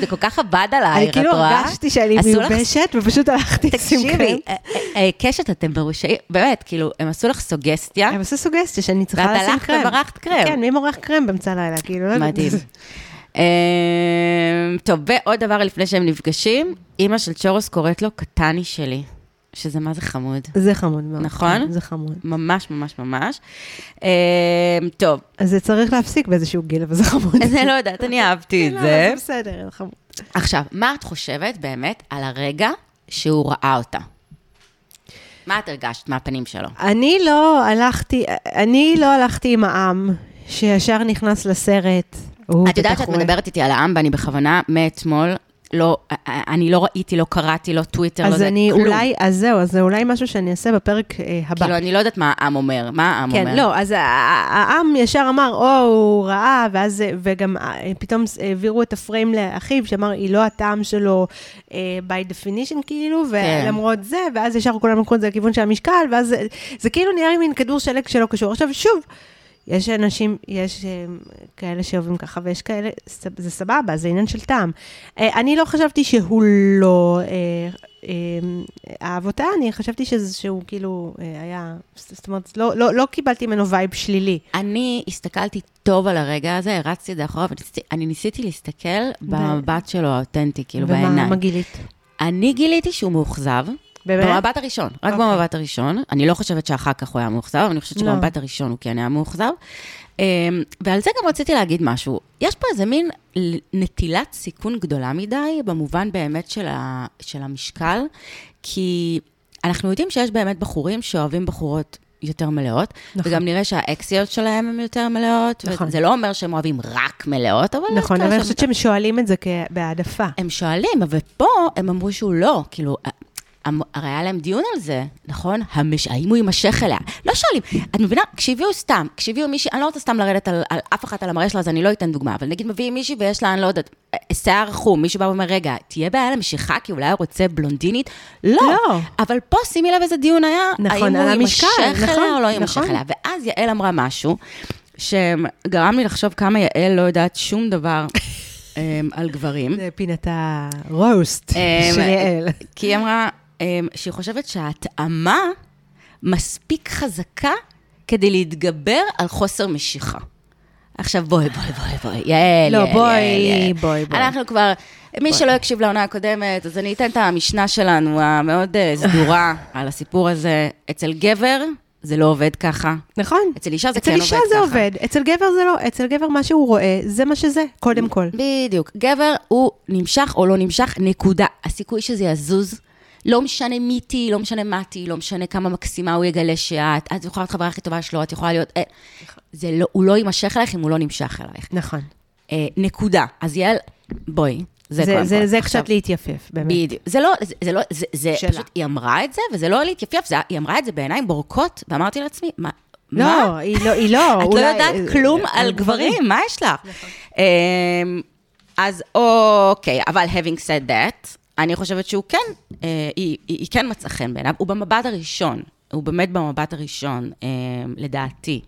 זה כל כך עבד עלייך, אני את כאילו רואה? הרגשתי שאני עשו לך- מיובשת, ופשוט הלכתי לשים קרם. תקשיבי, אה, אה, קשת, אתם מרושעים, באמת, כאילו, הם עשו לך סוגסטיה, הם עשו סוגסטיה שאני צריכה ואת לשים הלכת קרם. ומרחת קרם. כן, מי מורח קרם באמצע הלילה? כאילו, לא. מדהים. טוב, ועוד דבר לפני שהם נפגשים, אימא של צ'ורוס קוראת לו קטני שלי, שזה מה זה חמוד. זה חמוד מאוד. נכון? זה חמוד. ממש ממש ממש. אה, טוב, אז זה צריך להפסיק באיזשהו גיל, אבל זה חמוד. אני לא יודעת, אני אהבתי את לא, זה. זה בסדר, זה חמוד. עכשיו, מה את חושבת באמת על הרגע שהוא ראה אותה? מה את הרגשת מהפנים שלו? אני לא הלכתי, אני לא הלכתי עם העם, שישר נכנס לסרט. את יודעת שאת. מדברת איתי על העם, ואני בכוונה, מאתמול, לא, אני לא ראיתי, לא קראתי, לא טוויטר, לא זה, אני כלום. אולי, אז זהו, אז זה אולי משהו שאני אעשה בפרק אה, הבא. כאילו, אני לא יודעת מה העם אומר. מה העם אומר? כן, לא, אז ה- ה- העם ישר אמר, או, הוא ראה, ואז, וגם אה, פתאום העבירו את הפריים לאחיו, שאמר, היא לא הטעם שלו uh, by definition, כאילו, כן. ולמרות זה, ואז ישר כולם לקחו את זה לכיוון של המשקל, ואז זה, זה כאילו נראה לי מין כדור שלג שלא קשור. עכשיו, שוב, יש אנשים, יש אה, כאלה שאוהבים ככה, ויש כאלה, זה סבבה, זה עניין של טעם. אה, אני לא חשבתי שהוא לא אה, אה, אהב אותה, אני חשבתי שזה, שהוא כאילו היה, זאת אומרת, לא, לא, לא קיבלתי ממנו וייב שלילי. אני הסתכלתי טוב על הרגע הזה, הרצתי את זה אחורה, וניסיתי- אני ניסיתי להסתכל במבט שלו האותנטי, כאילו, ומה- בעיניים. מה גילית? אני גיליתי שהוא מאוכזב. באמת? במבט הראשון, רק אוקיי. במבט הראשון. אני לא חושבת שאחר כך הוא היה מאוכזב, אבל אני חושבת לא. שבמבט הראשון הוא כן היה מאוכזב. אמ, ועל זה גם רציתי להגיד משהו. יש פה איזה מין נטילת סיכון גדולה מדי, במובן באמת של, ה, של המשקל, כי אנחנו יודעים שיש באמת בחורים שאוהבים בחורות יותר מלאות, נכון. וגם נראה שהאקסיות שלהם הן יותר מלאות, נכון. וזה לא אומר שהם אוהבים רק מלאות, אבל... נכון, אבל אני חושבת שהם שואלים את זה כ- בהעדפה. הם שואלים, אבל פה הם אמרו שהוא לא, כאילו, הרי היה להם דיון על זה, נכון? המש... האם הוא יימשך אליה? לא שואלים, את מבינה? כשהביאו סתם, כשהביאו מישהי, אני לא רוצה סתם לרדת על, על אף אחת על המראה שלה, אז אני לא אתן דוגמה, אבל נגיד מביאים מישהי ויש לה, אני לא יודעת, אה, שיער חום, מישהו בא ואומר, רגע, תהיה בעיה למשיכה, כי אולי הוא רוצה בלונדינית? לא. לא. אבל פה שימי לב איזה דיון היה, נכון, האם הוא יימשך נכון, אליה או לא יימשך נכון. אליה. ואז יעל אמרה משהו, שגרם לי לחשוב כמה יעל לא יודעת שום דבר אמ, על גברים. זה פינת הרוסט אמ, של יעל. כי היא אמרה אמ, שהיא חושבת שההתאמה מספיק חזקה כדי להתגבר על חוסר משיכה. עכשיו בואי, בואי, בואי, בואי, יעל, לא, יעל, בואי, יעל. בואי, בואי. אנחנו כבר, מי שלא הקשיב לעונה הקודמת, אז אני אתן את המשנה שלנו, המאוד אה, סדורה, על הסיפור הזה. אצל גבר זה לא עובד ככה. נכון. אצל אישה זה אצל כן אישה עובד זה ככה. עובד, אצל גבר זה לא, אצל גבר מה שהוא רואה, זה מה שזה, קודם כל. בדיוק. גבר הוא נמשך או לא נמשך, נקודה. הסיכוי שזה יזוז, לא משנה מי תהיי, לא משנה מה תהיי, לא משנה כמה מקסימה הוא יגלה שאת, את יכולה להיות חברה הכי טובה שלו, את יכולה להיות... אה, זה לא, הוא לא יימשך אלייך אם הוא לא נמשך אלייך. נכון. אה, נקודה. אז יעל, בואי, זה זה, זה. זה עכשיו, קצת להתייפף, באמת. בדיוק. זה לא, זה, זה לא, זה, זה שלה. פשוט, היא אמרה את זה, וזה לא להתייפייף, זה, היא אמרה את זה בעיניים בורקות, ואמרתי לעצמי, מה? לא, מה? היא לא, היא לא, את לא אולי- יודעת אה, כלום אה, על גברים, מה יש לך? אמ, אז אוקיי, אבל having said that, אני חושבת שהוא כן, אה, היא, היא, היא כן מצאה חן בעיניו, הוא במבט הראשון, הוא באמת במבט הראשון, אה, לדעתי,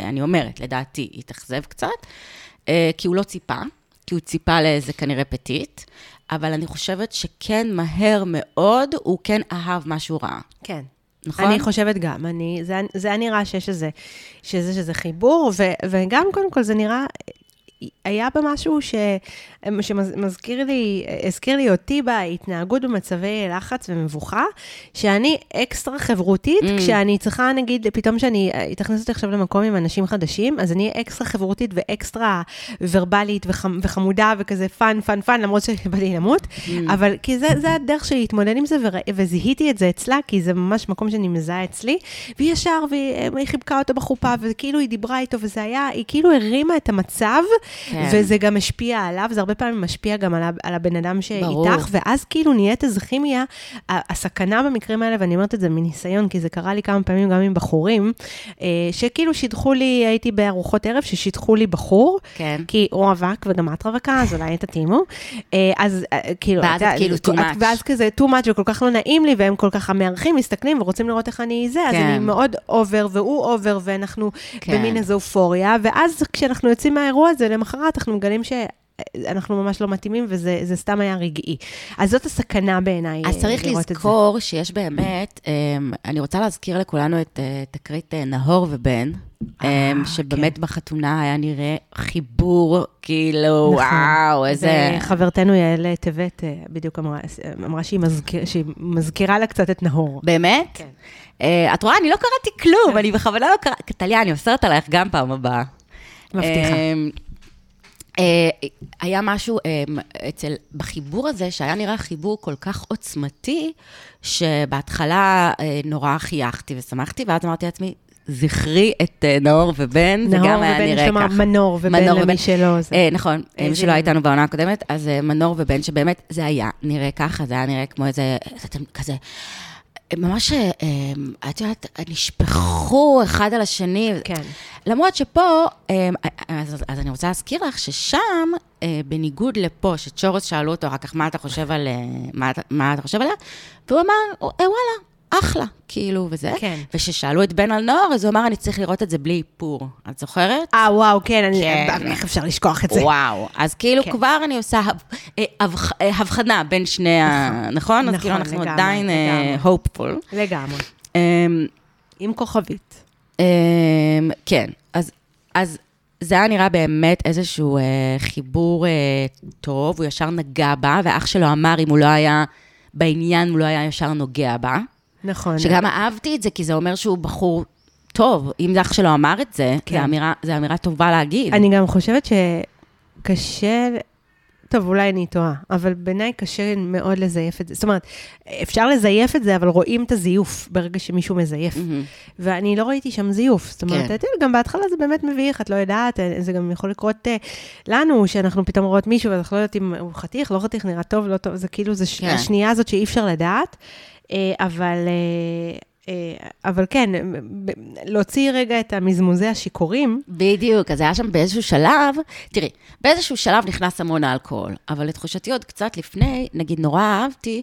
אני אומרת, לדעתי, התאכזב קצת, אה, כי הוא לא ציפה, כי הוא ציפה לאיזה כנראה פטיט, אבל אני חושבת שכן, מהר מאוד, הוא כן אהב מה שהוא ראה. כן. נכון? אני חושבת גם, אני, זה, זה היה נראה שיש איזה, שזה, שזה חיבור, ו, וגם קודם כל זה נראה, היה בה משהו ש, שמזכיר לי, הזכיר לי אותי בהתנהגות במצבי לחץ ומבוכה, שאני אקסטרה חברותית, Mm. כשאני צריכה, נגיד, פתאום שאני, תכניס אותי עכשיו למקום עם אנשים חדשים, אז אני אהיה אקסטרה חברותית ואקסטרה ורבלית וחמ, וחמודה וכזה fun, fun, fun, למרות שבא לי למות, Mm. אבל כי זה, זה הדרך שלי להתמודד עם זה, ורא, וזיהיתי את זה אצלה, כי זה ממש מקום שאני מזהה אצלי, והיא ישר, והיא היא חיבקה אותו בחופה, וכאילו היא דיברה איתו, וזה היה, היא כאילו הרימה את המצב, כן. וזה גם השפיע עליו, זה הרבה פעמים משפיע גם על, על הבן אדם ברור. שאיתך, ואז כאילו נהיית איזה כימיה. הסכנה במקרים האלה, ואני אומרת את זה מניסיון, כי זה קרה לי כמה פעמים גם עם בחורים, אה, שכאילו שידחו לי, הייתי בארוחות ערב, ששידחו לי בחור, כן. כי הוא רווק וגם את רווקה, אז אולי תתאימו. אה, אז אה, כאילו... ואז אתה- את כאילו too much. ואז כזה too much וכל כך לא נעים לי, והם כל כך המארחים מסתכלים ורוצים לראות איך אני זה, אז כן. אני מאוד over והוא over, ואנחנו כן. במין איזו אופוריה, ואז כשאנחנו יוצאים מהאירוע הזה, למחרת אנחנו מגלים ש... אנחנו ממש לא מתאימים, וזה זה סתם היה רגעי. אז זאת הסכנה בעיניי, אז אה, צריך לראות את זה. לזכור שיש באמת, אמ, אני רוצה להזכיר לכולנו את אה, תקרית אה, נהור ובן, אה, אמ, שבאמת בחתונה היה נראה חיבור, כאילו, וואו, איזה... נכון. וחברתנו יעל טבת אה, בדיוק אמרה, שהיא, מזכיר, שהיא מזכירה לה קצת את נהור. באמת? כן. אה, את רואה, אני לא קראתי כלום, אני בכוונה לא קראתי, טליה, אני אוסרת עלייך גם פעם הבאה. מבטיחה. אה, היה משהו אמ, אצל, בחיבור הזה, שהיה נראה חיבור כל כך עוצמתי, שבהתחלה אה, נורא חייכתי ושמחתי, ואז אמרתי לעצמי, זכרי את אה, נאור ובן, זה גם היה ובן, יש נראה ככה. מנור ובן מנור למי שלא. זה- אה, נכון, מי שלא היה איתנו בעונה הקודמת, אז אה, מנור ובן, שבאמת זה היה נראה ככה, זה היה נראה כמו איזה, כזה, אה, ממש, אה, אה, את יודעת, נשפכו אחד על השני. כן. למרות שפה, אה, אז, אז אני רוצה להזכיר לך ששם, אה, בניגוד לפה, שצ'ורס שאלו אותו אחר כך, מה אתה חושב על, אה, מה, מה אתה חושב עליה? והוא אמר, "אה, וואלה, אחלה, כאילו, וזה. כן. וכששאלו את בן על נוער, אז הוא אמר, אני צריך לראות את זה בלי איפור. את זוכרת? אה, וואו, כן, אני- כן. איך אפשר לשכוח את זה? וואו, אז כאילו כן. כבר אני עושה הב- הבח- הבחנה בין שני ה... נכון? אז נכון, כאילו אנחנו לגמרי, עדיין. הופפול. לגמרי. אמ, עם כוכבית. אמ, כן, אז, אז זה היה נראה באמת איזשהו אה, חיבור אה, טוב, הוא ישר נגע בה, ואח שלו אמר, אם הוא לא היה בעניין, הוא לא היה ישר נוגע בה. נכון. שגם אהבתי את זה, כי זה אומר שהוא בחור טוב. אם אח שלו אמר את זה, כן. זו אמירה, אמירה טובה להגיד. אני גם חושבת שקשה, טוב, אולי אני טועה, אבל בעיניי קשה מאוד לזייף את זה. זאת אומרת, אפשר לזייף את זה, אבל רואים את הזיוף ברגע שמישהו מזייף. מהמם. ואני לא ראיתי שם זיוף. זאת אומרת, כן. גם בהתחלה זה באמת מביך, את לא יודעת, אה, זה גם יכול לקרות אה, לנו, שאנחנו פתאום רואות מישהו, ואנחנו לא יודעת אם הוא חתיך, לא חתיך, נראה טוב, לא טוב, זה כאילו, זה כן. השנייה הזאת שאי אפשר לדעת. אה, אבל... אה, אה, אבל כן, ב- להוציא רגע את המזמוזי השיכורים, בדיוק, אז היה שם באיזשהו שלב, תראי, באיזשהו שלב נכנס המון האלכוהול, אבל לתחושתי עוד קצת לפני, נגיד נורא אהבתי,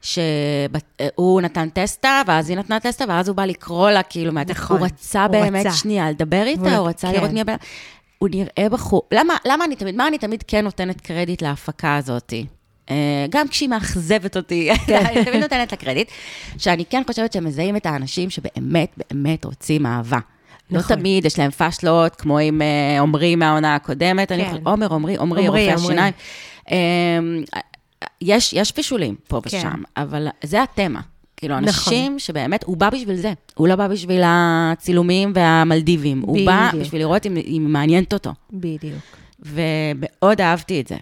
שהוא נתן טסטה, ואז היא נתנה טסטה, ואז הוא בא לקרוא לה, כאילו, מה, נכון, הוא רצה הוא באמת רצה. שנייה לדבר איתה, הוא רצה כן. לראות מי הבן... הוא נראה בחור, למה, למה אני תמיד, מה אני תמיד כן נותנת קרדיט להפקה הזאתי? אה, גם כשהיא מאכזבת אותי, אני תמיד נותנת לה קרדיט, שאני כן חושבת שהם מזהים את האנשים שבאמת, באמת רוצים אהבה. נכון. לא תמיד יש להם פאשלות, כמו עם אה, עמרי מהעונה הקודמת, כן. עומר, עמרי, עמרי, רופא השיניים. אמ, יש, יש פישולים פה כן. ושם, אבל זה התמה. כאילו, נכון. אנשים שבאמת, הוא בא בשביל זה. הוא לא בא בשביל הצילומים והמלדיבים. בדיוק. הוא בא בשביל לראות אם היא מעניינת אותו. בדיוק. ומאוד אהבתי את זה.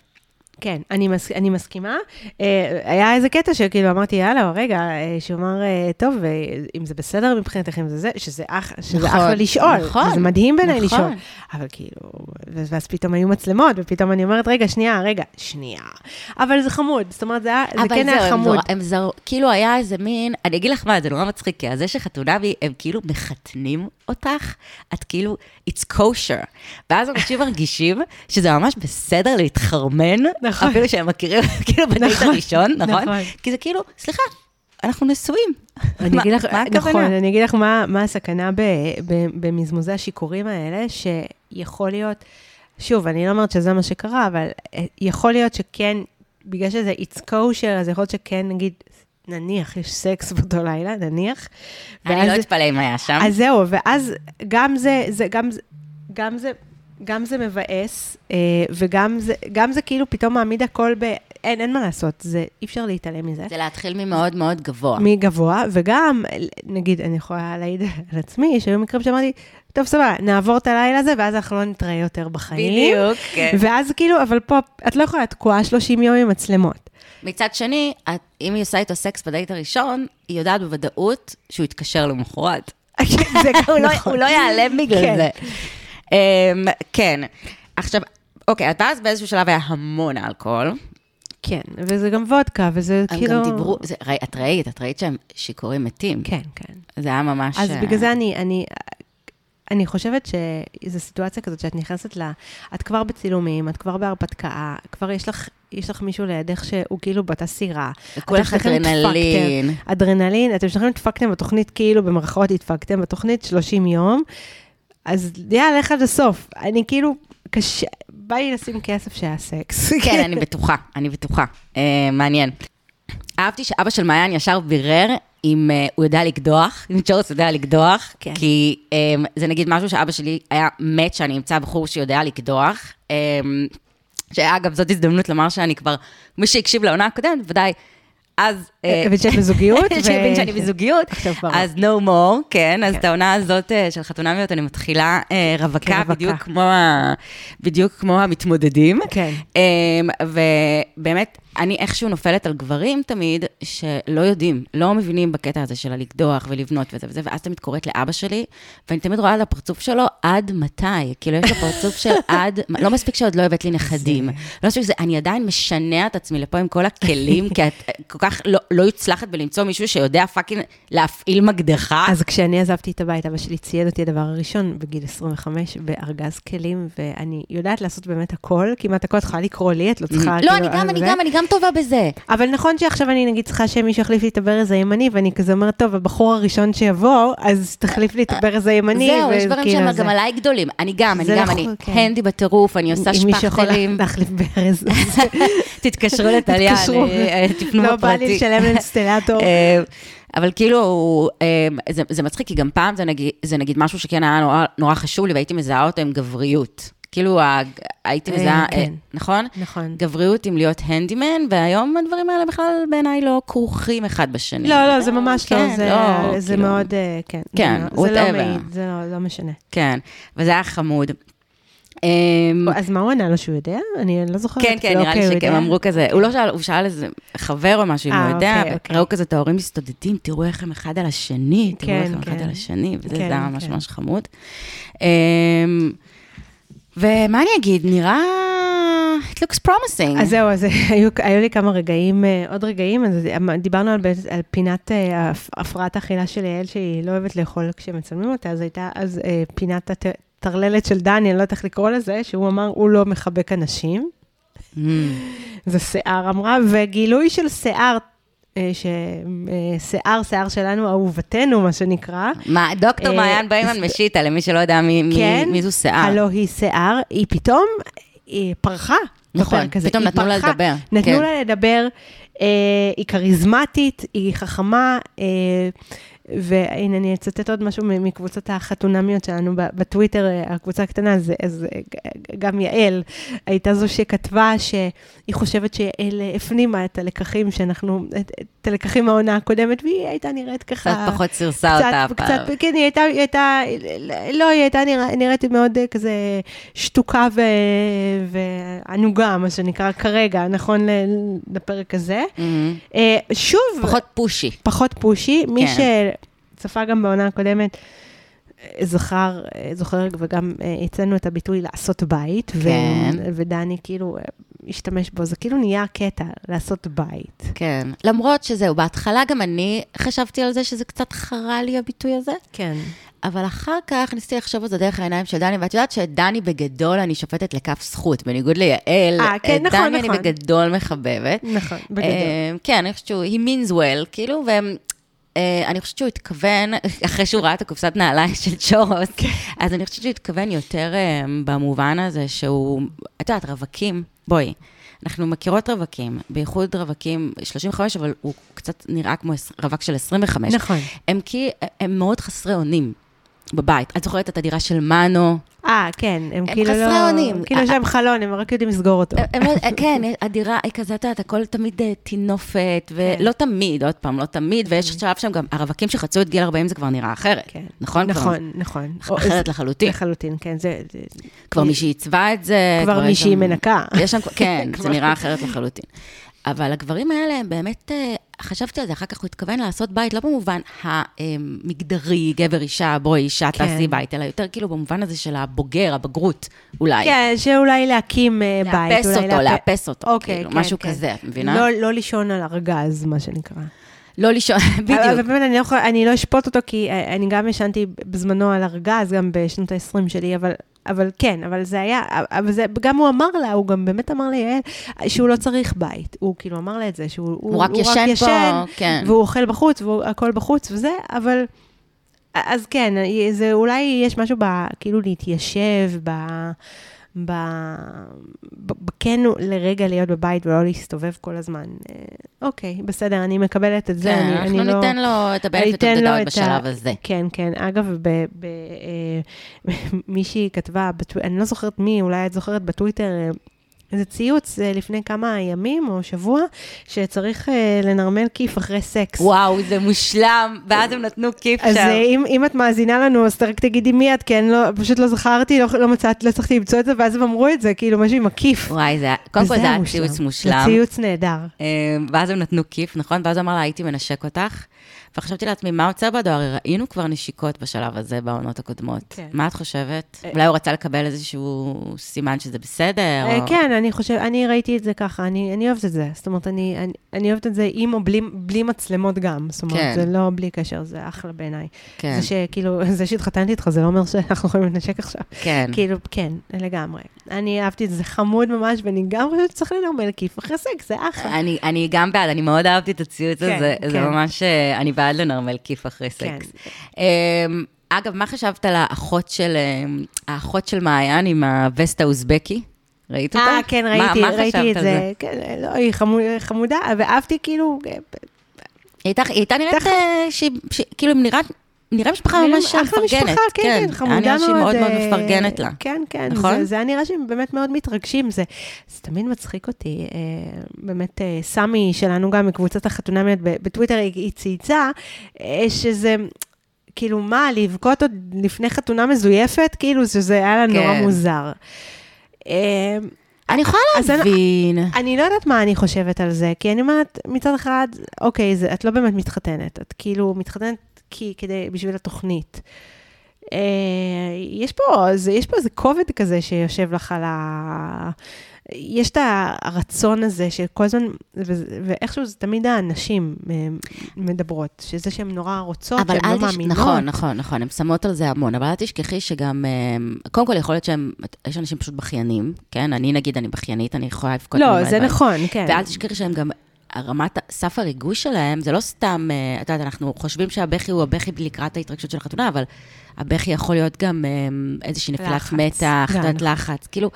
כן, אני, מס, אני מסכימה. אה, היה איזה קטע שכאילו אמרתי, יאללה, רגע, אה, שהוא אמר, אה, טוב, אם זה בסדר מבחינתך, אם זה זה, שזה, אח, שזה נכון, אחלה לשאול. נכון. זה מדהים בעיניי נכון. לשאול. אבל כאילו, ואז פתאום היו מצלמות, ופתאום אני אומרת, רגע, שנייה, רגע, שנייה. אבל זה חמוד, זאת אומרת, זה, זה כן היה חמוד. אבל זרו, כאילו היה איזה מין, אני אגיד לך מה, זה נורא מצחיק, כי זה שחתונמי, הם כאילו מחתנים אותך, את כאילו, it's kosher. ואז אנשים מרגישים שזה ממש בסדר להתחרמן. נכון. אפילו שהם מכירים, כאילו, בדייט נכון, הראשון, נכון? נכון? כי זה כאילו, סליחה, אנחנו נשואים. אני אגיד לך, נכון, אני אגיד לך מה, מה הסכנה ב, ב, במזמוזי השיכורים האלה, שיכול להיות, שוב, אני לא אומרת שזה מה שקרה, אבל אה, יכול להיות שכן, בגלל שזה it's kosher, אז יכול להיות שכן, נגיד, נניח, יש סקס באותו לילה, נניח. אני לא אתפלא אם היה שם. אז זהו, ואז גם זה, זה, גם, גם זה גם זה מבאס, אה, וגם זה, גם זה כאילו פתאום מעמיד הכל ב... אין, אין מה לעשות, זה, אי אפשר להתעלם מזה. זה להתחיל ממאוד מאוד גבוה. מגבוה, וגם, נגיד, אני יכולה להעיד על עצמי, שהיו מקרים שאמרתי, טוב, סבבה, נעבור את הלילה הזה, ואז אנחנו לא נתראה יותר בחיים. בדיוק, כן. ואז כאילו, אבל פה, את לא יכולה תקועה 30 יום עם מצלמות. מצד שני, את, אם היא עושה איתו סקס בדייט הראשון, היא יודעת בוודאות שהוא יתקשר למחרת. הוא לא, נכון. לא ייעלם בגלל כן. זה. Um, כן. עכשיו, אוקיי, אז באיזשהו שלב היה המון אלכוהול. כן, וזה גם וודקה, וזה הם כאילו... הם גם דיברו, זה, ראי, את ראית, את ראית שהם שיכורים מתים. כן, כן. זה היה ממש... אז בגלל זה אני, אני, אני חושבת שזו סיטואציה כזאת שאת נכנסת ל... את כבר בצילומים, את כבר בהרפתקה, כבר יש לך, יש לך מישהו לידך שהוא כאילו באותה סירה. וכולך אדרנלין. אדרנלין, אתם שניכם דפקתם בתוכנית, כאילו במרכאות הדפקתם בתוכנית 30 יום. אז יאללה, לך עד הסוף. אני כאילו, קשה, בא לי לשים כסף שהיה סקס. כן, אני בטוחה, אני בטוחה. Uh, מעניין. אהבתי שאבא של מעיין ישר בירר אם uh, הוא יודע לקדוח, אם צ'ורס יודע לקדוח, כן. כי um, זה נגיד משהו שאבא שלי היה מת שאני אמצא בחור שיודע לקדוח. Um, שאגב, זאת הזדמנות לומר שאני כבר, מי שהקשיב לעונה הקודמת, ודאי אז... אה, הבין שאת בזוגיות? שהבין שאני בזוגיות, אז no more, כן, אז כן. את העונה הזאת אה, של חתונמיות אני מתחילה אה, רווקה, בדיוק כמו המתמודדים. כן. ובאמת, אני איכשהו נופלת על גברים תמיד, שלא יודעים, לא מבינים בקטע הזה של הלקדוח ולבנות וזה וזה, ואז תמיד קוראת לאבא שלי, ואני תמיד רואה על הפרצוף שלו, עד מתי? כאילו, יש לו פרצוף של עד, לא מספיק שעוד לא הבאת לי נכדים. לא מספיק שזה, אני עדיין משנע את עצמי לפה עם כל הכלים, כי את כל כך לא, לא יוצלחת בלמצוא מישהו שיודע fucking להפעיל מקדחה. אז כשאני עזבתי את הבית, אבא שלי צייד אותי הדבר הראשון בגיל 25 בארגז כלים, ואני יודעת לעשות באמת הכל, כמעט הכל, את יכולה לקרוא לי, את לא צריכה... לא, אני גם, אני גם, אני גם טובה בזה. אבל נכון שעכשיו אני נגיד צריכה שמישהו יחליף לי את הברז הימני, ואני כזה אומרת, טוב, הבחור הראשון שיבוא, אז תחליף לי את הברז הימני. זהו, יש דברים שהם גם עליי גדולים. אני גם, אני גם, אני נכון, כן. הנדי בטירוף, אני עושה שפכטלים. אם מישהו יכול להחליף ברז. תתקשרו לטליה, אה, תפנו בפרטי. לא בא לי לשלם לאינסטלטור. אה, אבל כאילו, אה, זה, מצחיק, כי גם פעם זה נגיד, משהו שכן היה נורא חשוב לי, והייתי מזהה אותו עם גבריות. כאילו, הייתי מזהה, אה, כן. נכון? נכון. גבריות עם להיות הנדימן, והיום הדברים האלה בכלל בעיניי לא כרוכים אחד בשני. לא, לא, זה ממש לא, כן, זה, לא, זה כאילו... מאוד, אה, כן. כן, זה לא מעיד, זה לא, לא משנה. כן, וזה היה חמוד. אמ, אז מה הוא ענה לו שהוא יודע? אני לא זוכרת. כן, כן, נראה לי שכן, אמרו כזה, הוא לא שאל, הוא שאל איזה חבר או משהו, אם הוא יודע, אוקיי, אוקיי. ראו כזה את ההורים מסתודדים, תראו איך הם אחד על השני, תראו איך הם אחד על השני, וזה היה ממש ממש חמוד. ומה אני אגיד, נראה... it looks promising. אז זהו, אז היו, היו לי כמה רגעים, אה, עוד רגעים, אז דיברנו על, על פינת אה, הפרעת האכילה של יעל, שהיא לא אוהבת לאכול כשמצלמים אותה, אז הייתה אז אה, פינת הטרללת של דני, אני לא יודעת איך לקרוא לזה, שהוא אמר, הוא לא מחבק אנשים. Mm. זה שיער אמרה, וגילוי של שיער אה, ששיער, שיער שלנו, אהובתנו, מה שנקרא. מה, דוקטור אה, מעיין ביימן משיטה, למי שלא יודע מי, כן, מי זו שיער. הלו היא שיער, היא פתאום היא פרחה. נכון, פתאום נתנו לה לדבר. נתנו כן. לה לדבר, אה, היא כריזמטית, היא חכמה, והנה, אני אצטט עוד משהו מקבוצות החתונמיות שלנו בטוויטר, הקבוצה הקטנה, אז, אז גם יעל הייתה זו שכתבה שהיא חושבת שיעל הפנימה את הלקחים שאנחנו, את, את הלקחים מהעונה הקודמת, והיא הייתה נראית ככה... קצת פחות סירסה אותה הפעם. קצת, כן, היא הייתה, היא הייתה, לא, היא הייתה נרא, נראית מאוד כזה שתוקה ו, וענוגה, מה שנקרא כרגע, נכון לפרק הזה. Mm-hmm. שוב... פחות פושי. פחות פושי. כן. מי שצפה גם בעונה הקודמת, זכר, זוכר, וגם הצאנו את הביטוי לעשות בית, כן. ו, ודני כאילו השתמש בו, זה כאילו נהיה קטע, לעשות בית. כן, למרות שזהו, בהתחלה גם אני חשבתי על זה שזה קצת חרה לי הביטוי הזה. כן. אבל אחר כך ניסיתי לחשוב על זה דרך העיניים של דני, ואת יודעת שדני בגדול אני שופטת לכף זכות, בניגוד ליעל, 아, כן, את נכון, דני נכון. אני בגדול מחבבת. נכון, בגדול. כן, אני חושבת שהוא, he means well, כאילו, ואני חושבת שהוא התכוון, אחרי שהוא ראה את הקופסת נעליים של צ'ורוס, כן. אז אני חושבת שהוא התכוון יותר במובן הזה שהוא, את יודעת, רווקים, בואי. אנחנו מכירות רווקים, בייחוד רווקים 35, אבל הוא קצת נראה כמו רווק של 25. נכון. הם כי, הם מאוד חסרי אונים. בבית. את זוכרת את הדירה של מנו? אה, כן, הם, הם כאילו לא... הם חסרי אונים. כאילו יש להם חלון, הם רק יודעים לסגור אותו. הם לא, כן, הדירה היא כזה, את יודעת, הכל תמיד אה, טינופת, ולא כן. תמיד, עוד פעם, לא תמיד, ויש כן. שלב שם גם, הרווקים שחצו את גיל 40 זה כבר נראה אחרת. כן. נכון? נכון, נכון. אחרת לחלוטין. לחלוטין, כן, זה... כבר מישהי עיצבה את זה. כבר מישהי מנקה. כן, זה נראה אחרת לחלוטין. אבל הגברים האלה הם באמת, אה, חשבתי על זה, אחר כך הוא התכוון לעשות בית, לא במובן המגדרי, גבר, אישה, בואי, אישה, כן. תעשי בית, אלא יותר כאילו במובן הזה של הבוגר, הבגרות, אולי. כן, שאולי להקים אה, בית. לאפס אותו, לאפ... לאפס אותו, אוקיי, כאילו, כן, משהו כן. כזה, את מבינה? לא, לא לישון על ארגז, מה שנקרא. לא לישון, בדיוק. אבל באמת, אני לא, אני לא אשפוט אותו, כי אה, אני גם ישנתי בזמנו על ארגז, גם בשנות ה-20 שלי, אבל אבל כן, אבל זה היה, אבל זה, גם הוא אמר לה, הוא גם באמת אמר ליעל, שהוא לא צריך בית. הוא כאילו אמר לה את זה, שהוא הוא, הוא רק הוא ישן רק ישן, פה, כן. והוא אוכל בחוץ, והכל בחוץ וזה, אבל... אז כן, זה אולי יש משהו ב... כאילו להתיישב, ב... ב... כן לרגע להיות בבית ולא להסתובב כל הזמן. אה, אוקיי, בסדר, אני מקבלת את זה. כן, אני, אנחנו אני לא- ניתן לא... לו את הבנפיט of בשלב ה... הזה. כן, כן. אגב, ב... ב... אה, מישהי כתבה, אני לא זוכרת מי, אולי את זוכרת בטוויטר, אה, איזה ציוץ אה, לפני כמה ימים או שבוע, שצריך אה, לנרמל כיף אחרי סקס. וואו, זה מושלם, ואז הם נתנו כיף אז שם. אז אה, אם, אם את מאזינה לנו, אז רק תגידי מי את, כי אני לא, פשוט לא זכרתי, לא, לא מצאתי, לא הצלחתי למצוא את זה, ואז הם אמרו את זה, כאילו, משהו עם הכיף. וואי, זה, קודם כל זה היה ציוץ מושלם. זה ציוץ נהדר. ואז הם נתנו כיף, נכון? ואז הוא אמר לה, הייתי מנשק אותך. וחשבתי לעצמי, מה עוצר בדואר? ראינו כבר נשיקות בשלב הזה בעונות הקודמות. כן. מה את חושבת? אה, אולי הוא רצה לקבל איזשהו סימן שזה בסדר? אה, או... כן, אני חושבת, אני ראיתי את זה ככה, אני, אני אוהבת את זה. זאת אומרת, אני, אני, אני אוהבת את זה עם או בלי, בלי מצלמות גם. זאת אומרת, כן. זה לא בלי קשר, זה אחלה בעיניי. כן. זה שכאילו, זה שהתחתנתי איתך, זה לא אומר שאנחנו יכולים לנשק עכשיו. כן. כאילו, כן, לגמרי. אני אהבתי את זה, חמוד ממש, ואני גם חושבת שצריך לנרמל כיף אחרי סקס, זה אחלה. אני, אני גם בעד, אני מאוד אהבתי את הציוץ כן, הזה, כן. זה ממש, אה, אני בעד לנרמל כיף אחרי כן. סקס. כן. אגב, מה חשבת על האחות של, אמ, האחות של מעיין עם הווסט האוזבקי? ראית אותה? אה, כן, ראיתי, מה, מה ראיתי את זה. זה? כן, לא, היא חמודה, ואהבתי כאילו... היא הייתה, היא הייתה נראית שהיא, כאילו, נראית נראה משפחה ממש מפרגנת. אחלה משפחה, כן, כן, כן חמודה מאוד. היה נראה שהיא מאוד מאוד אה, מפרגנת לה. כן, כן, נכון? זה, זה היה נראה שהם באמת מאוד מתרגשים. זה, זה תמיד מצחיק אותי. אה, באמת, אה, סמי שלנו גם מקבוצת החתונמיות בטוויטר, היא, צייצה, שזה... כאילו, מה, לבכות עוד לפני חתונה מזויפת? כאילו, שזה היה לה כן. נורא מוזר. אני יכולה להבין. אני, אני לא יודעת מה אני חושבת על זה, כי אני אומרת, מצד אחד, אוקיי, זה, את לא באמת מתחתנת, את כאילו מתחתנת כי, כדי, בשביל התוכנית. אה, יש פה, זה, יש פה איזה כובד כזה שיושב לך על ה... יש את הרצון הזה שכל הזמן, ואיכשהו זה תמיד האנשים אה, מדברות, שזה שהן נורא רוצות, שהן לא תש... מאמינות. נכון, נכון, נכון, הן שמות על זה המון, אבל אל תשכחי שגם, אה, קודם כל יכול להיות שהם, יש אנשים פשוט בכיינים, כן? אני נגיד, אני בכיינית, אני יכולה לבכות. לא, זה נכון, כן. ואל תשכחי שהם גם רמת סף הריגוש שלהם, זה לא סתם, אה, את יודעת, אנחנו חושבים שהבכי הוא הבכי לקראת ההתרגשות של החתונה, אבל הבכי יכול להיות גם אמ, איזושהי נפילת מתח, גם. תת לחץ. כאילו,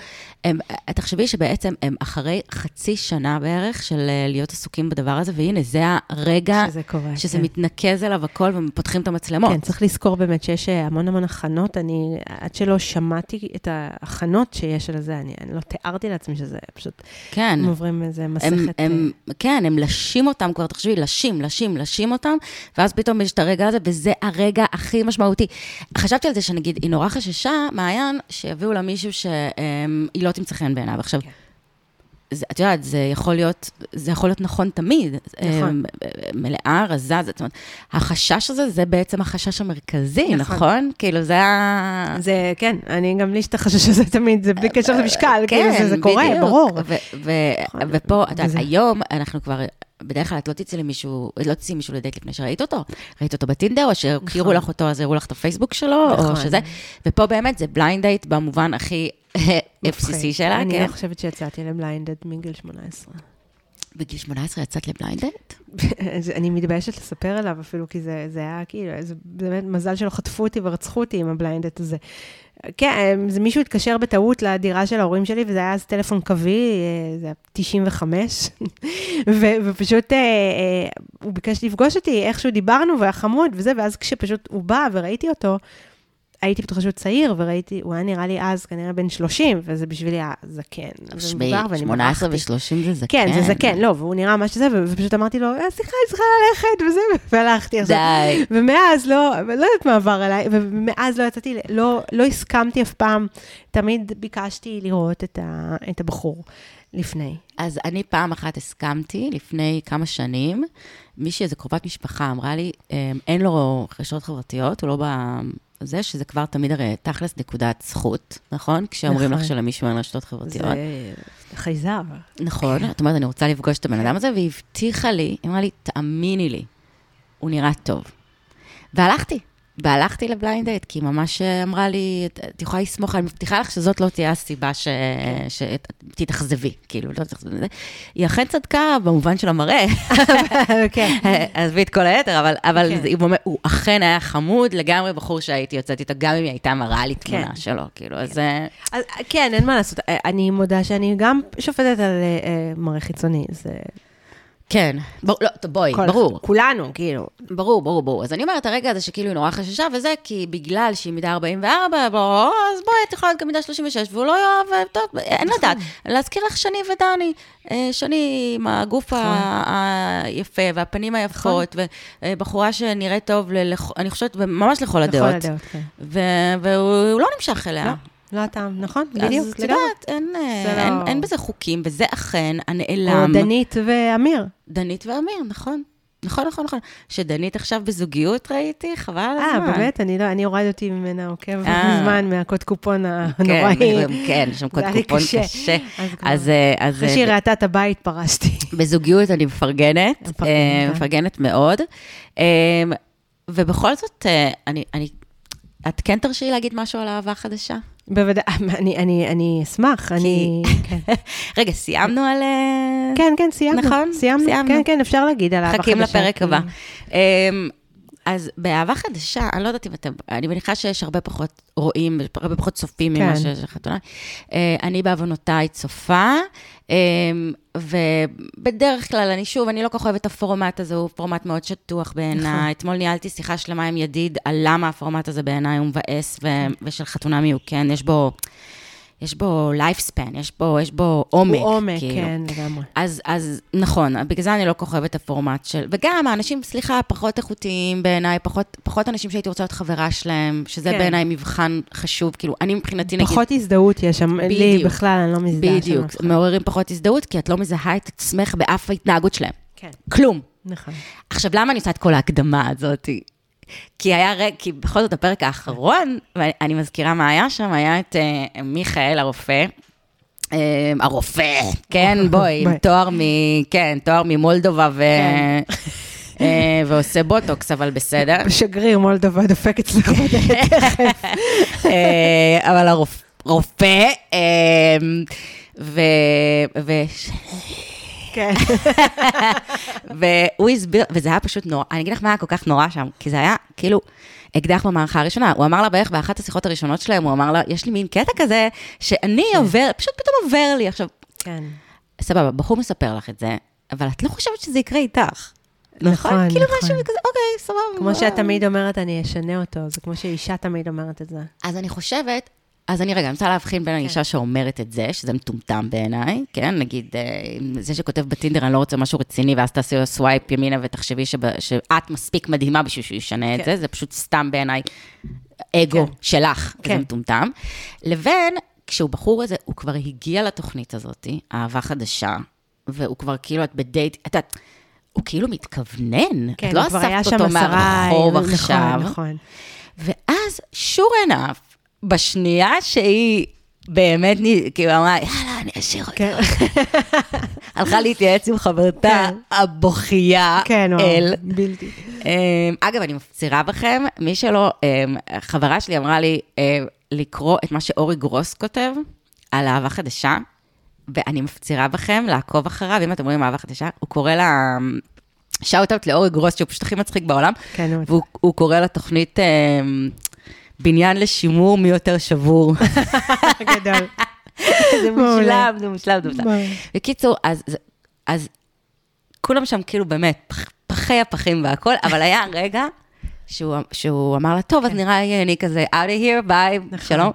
הם, תחשבי שבעצם הם אחרי חצי שנה בערך של אה, להיות עסוקים בדבר הזה, והנה, זה הרגע שזה קורה. שזה כן. מתנקז אליו הכל ופותחים את המצלמות. כן, צריך לזכור באמת שיש אה, המון המון הכנות. אני, עד שלא שמעתי את ההכנות שיש על זה, אני, אני לא תיארתי לעצמי שזה פשוט, כן. הם עוברים איזה מסכת... הם, אה, הם, כן, הם לשים אותם כבר, תחשבי, לשים, לשים, לשים אותם, ואז פתאום יש את הרגע הזה, וזה הרגע הכי משמעותי. חשבתי על זה שנגיד, היא נורא חששה, מעיין, שיביאו לה מישהו שהיא לא תמצא חן בעיניו. עכשיו, כן. זה, את יודעת, זה יכול להיות, זה יכול להיות נכון תמיד. נכון. אה, מלאה, רזה, זאת אומרת, החשש הזה, זה בעצם החשש המרכזי, נכון. נכון? כאילו, זה ה... זה, כן, אני גם לי יש את החשש הזה תמיד, זה בלי קשר למשקל, כאילו זה, זה קורה, כן, בדיוק. ברור. ו- ו- נכון. ופה, את יודעת, היום אנחנו כבר, בדרך כלל את לא תצאי למישהו, לא תצאי מישהו לדייט לפני שראית אותו. ראית אותו בטינדר, או שהכירו נכון. לך אותו, אז הראו לך את הפייסבוק שלו, נכון. או שזה. ופה באמת זה blind date במובן הכי FCC מפחיד. שלה, אני כן. לא חושבת שיצאתי ל blind date מגיל 18. בגיל 18 יצאת לבליינד דייט? אני מתביישת לספר עליו אפילו, כי זה, זה היה כאילו, זה באמת מזל שלא חטפו אותי ורצחו אותי עם ה blind date הזה. כן, זה מישהו התקשר בטעות לדירה של ההורים שלי, וזה היה אז טלפון קווי, אה, זה היה 95, ו- ופשוט אה, אה, הוא ביקש לפגוש אותי, איכשהו דיברנו, והיה חמוד וזה, ואז כשפשוט הוא בא וראיתי אותו, הייתי בטוחה שהוא צעיר, וראיתי, הוא היה נראה לי אז כנראה בן 30, וזה בשבילי היה זקן. שמעי, ואני 18 ברחתי. ו-30 זה זקן. כן, זה זקן, לא, והוא נראה ממש זה, ופשוט אמרתי לו, "אה, סליחה, אני צריכה ללכת, וזה, והלכתי עכשיו. די. ומאז לא, לא יודעת מה עבר עליי, ומאז לא יצאתי, לא, לא הסכמתי אף פעם, תמיד ביקשתי לראות את, ה, את הבחור לפני. אז אני פעם אחת הסכמתי, לפני כמה שנים, מישהי, איזו קרובת משפחה, אמרה לי, "אמ, אין לו רשתות חברתיות, הוא לא בזה, שזה כבר תמיד הרי תכלס נקודת זכות, נכון? כשאומרים לך נכון. שלמישהו אין רשתות חברתיות. זה חייזר. נכון, את אומרת, אני רוצה לפגוש את הבן אדם הזה, והיא הבטיחה לי, היא אמרה לי, תאמיני לי, הוא נראה טוב. והלכתי, והלכתי לבליינד דייט, כי היא ממש אמרה לי, "את- יכולה לסמוך, אני מבטיחה לך שזאת לא תהיה הסיבה שתתאכזבי, כאילו, לא תתאכזבי. היא אכן צדקה במובן של המראה, כן. עזבי את כל היתר, אבל, אבל כן. הוא אכן היה חמוד, לגמרי בחור שהייתי יוצאת איתו, גם אם היא הייתה מראה לי תמונה כן. שלו, כאילו, אז... אה, אז, כן, אין מה לעשות. אני מודה שאני גם שופטת על אה, אה, מראה חיצוני. זה כן, בר- לא, בואי, כל- ברור. כולנו, כאילו. ברור, ברור, ברור. אז אני אומרת, הרגע הזה שכאילו היא נורא חששה וזה, כי בגלל שהיא מידה 44, בוא, אז בואי, את יכולה להיות גם מידה 36, והוא לא יאהב, טוב, אין נכון. לדעת. להזכיר לך שני ודני. אה, שני עם הגוף נכון. היפה והפנים היפות, ובחורה שנראית טוב, אני חושבת, ממש לכל הדעות. לכל הדעות, כן. והוא לא נמשך אליה. לא, לא הטעם, נכון, אז בדיוק, את לגמרי. יודעת, אין, אה, זה אין, לא- אין בזה חוקים, וזה אכן או הנעלם. דנית ואמיר. דנית ואמיר, נכון. נכון, נכון, נכון. שדנית עכשיו בזוגיות ראיתי, חבל על אה, הזמן. באמת? אני לא, אני הורדתי ממנה עוקב אה. מזמן מהקוד קופון כן, הנוראי. כן, יש שם קוד קופון קשה. קשה. אז אז, אה, אז אחרי אה, שהיא ראתה את הבית, פרשתי. בזוגיות אני מפרגנת, מפרגנת, אה, אה? מפרגנת מאוד. אה, ובכל זאת, אה, אני, אני, את כן תרשי להגיד משהו על אהבה חדשה? בוודאי, אני- אני אני אשמח, אני... כן. רגע, סיימנו על... אה, כן, כן, סיימנו. נכון? סיימנו. סיימנו. כן, כן, אפשר להגיד על חדשה. מחכים לפרק כי- הבא. אז באהבה חדשה, אני לא יודעת אם אתם, אני מניחה שיש הרבה פחות רואים, הרבה פחות צופים ממה כן. שיש לחתונה. אה, אני בעוונותיי צופה, אמ, ובדרך כלל, אני שוב, אני לא כל כך אוהבת את הפורמט הזה, הוא פורמט מאוד שטוח נכון. בעיניי. אתמול ניהלתי שיחה שלמה עם ידיד על למה הפורמט הזה בעיניי הוא מבאס, ו- ושל חתונה מיוקן, יש בו... יש בו lifespan, יש בו, יש בו עומק. הוא עומק, כאילו. כן, לגמרי. אז, אז נכון, בגלל זה אני לא אוהבת את הפורמט של... וגם האנשים, סליחה, פחות איכותיים בעיניי, פחות, פחות אנשים שהייתי רוצה להיות חברה שלהם, שזה כן. בעיניי מבחן חשוב. כאילו, אני מבחינתי, נגיד... פחות הזדהות יש שם, לי. בכלל, אני לא מזדהה שם. בדיוק. מעוררים פחות הזדהות, כי את לא מזהה את עצמך באף ההתנהגות שלהם. כן, כלום. נכון. עכשיו, למה אני עושה את כל ההקדמה הזאת? כי היה כי בכל זאת הפרק האחרון, ואני מזכירה מה היה שם, היה את אה, מיכאל הרופא. אה, הרופא, כן, בואי, עם. תואר מ... כן, תואר ממולדובה ו... כן. אה, ועושה בוטוקס, אבל בסדר. שגריר מולדובה דופק אצלך בדלת. אה, אבל הרופא, ו... כן. והוא הסביר, וזה היה פשוט נורא, אני אגיד לך מה היה כל כך נורא שם, כי זה היה כאילו אקדח במערכה הראשונה. הוא אמר לה בערך באחת השיחות הראשונות שלהם, הוא אמר לה, יש לי מין קטע כזה, שאני עובר, פשוט פתאום עובר לי. עכשיו, כן. סבבה, בחור מספר לך את זה, אבל את לא חושבת שזה יקרה איתך. נכון, כאילו נכון. משהו כזה, אוקיי, סבבה. כמו שאת תמיד אומרת, אני אשנה אותו, זה כמו שאישה תמיד אומרת את זה. אז אני חושבת, אז אני רגע, אני רוצה להבחין בין האישה שאומרת את זה, שזה מטומטם בעיניי, כן? נגיד, אה, זה שכותב בטינדר, אני לא רוצה משהו רציני, ואז תעשי לו swipe ימינה ותחשבי שב- שאת מספיק מדהימה בשביל שהוא ישנה את כן. זה, זה פשוט סתם בעיניי אגו כן. שלך, כן. זה מטומטם. לבין, כשהוא בחור הזה, הוא כבר הגיע לתוכנית הזאת, אהבה חדשה, והוא כבר כאילו, את בדייט, את יודעת, הוא כאילו מתכוונן, כן, את לא אספת אותו. מהרחוב נכון, עכשיו. נכון. ואז, sure enough, בשנייה שהיא באמת, כאילו אמרה, יאללה, אני אשאיר. כן. הלכה להתייעץ עם חברתה כן. הבוכייה, כן, אל. בלתי. אמ, אגב, אני מפצירה בכם, מי שלא, אמ, חברה שלי אמרה לי אמ, לקרוא את מה שאורי גרוס כותב על אהבה חדשה, ואני מפצירה בכם לעקוב אחריו, אם אתם רואים אהבה חדשה, הוא קורא לה... שאוט-אוט לאורי גרוס, שהוא פשוט הכי מצחיק בעולם, כן, הוא והוא הוא קורא לתוכנית אמ, בניין לשימור מי יותר שבור. גדול. זה. מושלם, זה מושלם, זה מושלם. בקיצור, אז, אז כולם שם כאילו באמת, פח, פחי הפחים והכל, אבל היה רגע שהוא, שהוא אמר לה, טוב, אז נראה לי אני כזה, out of here, ביי, שלום.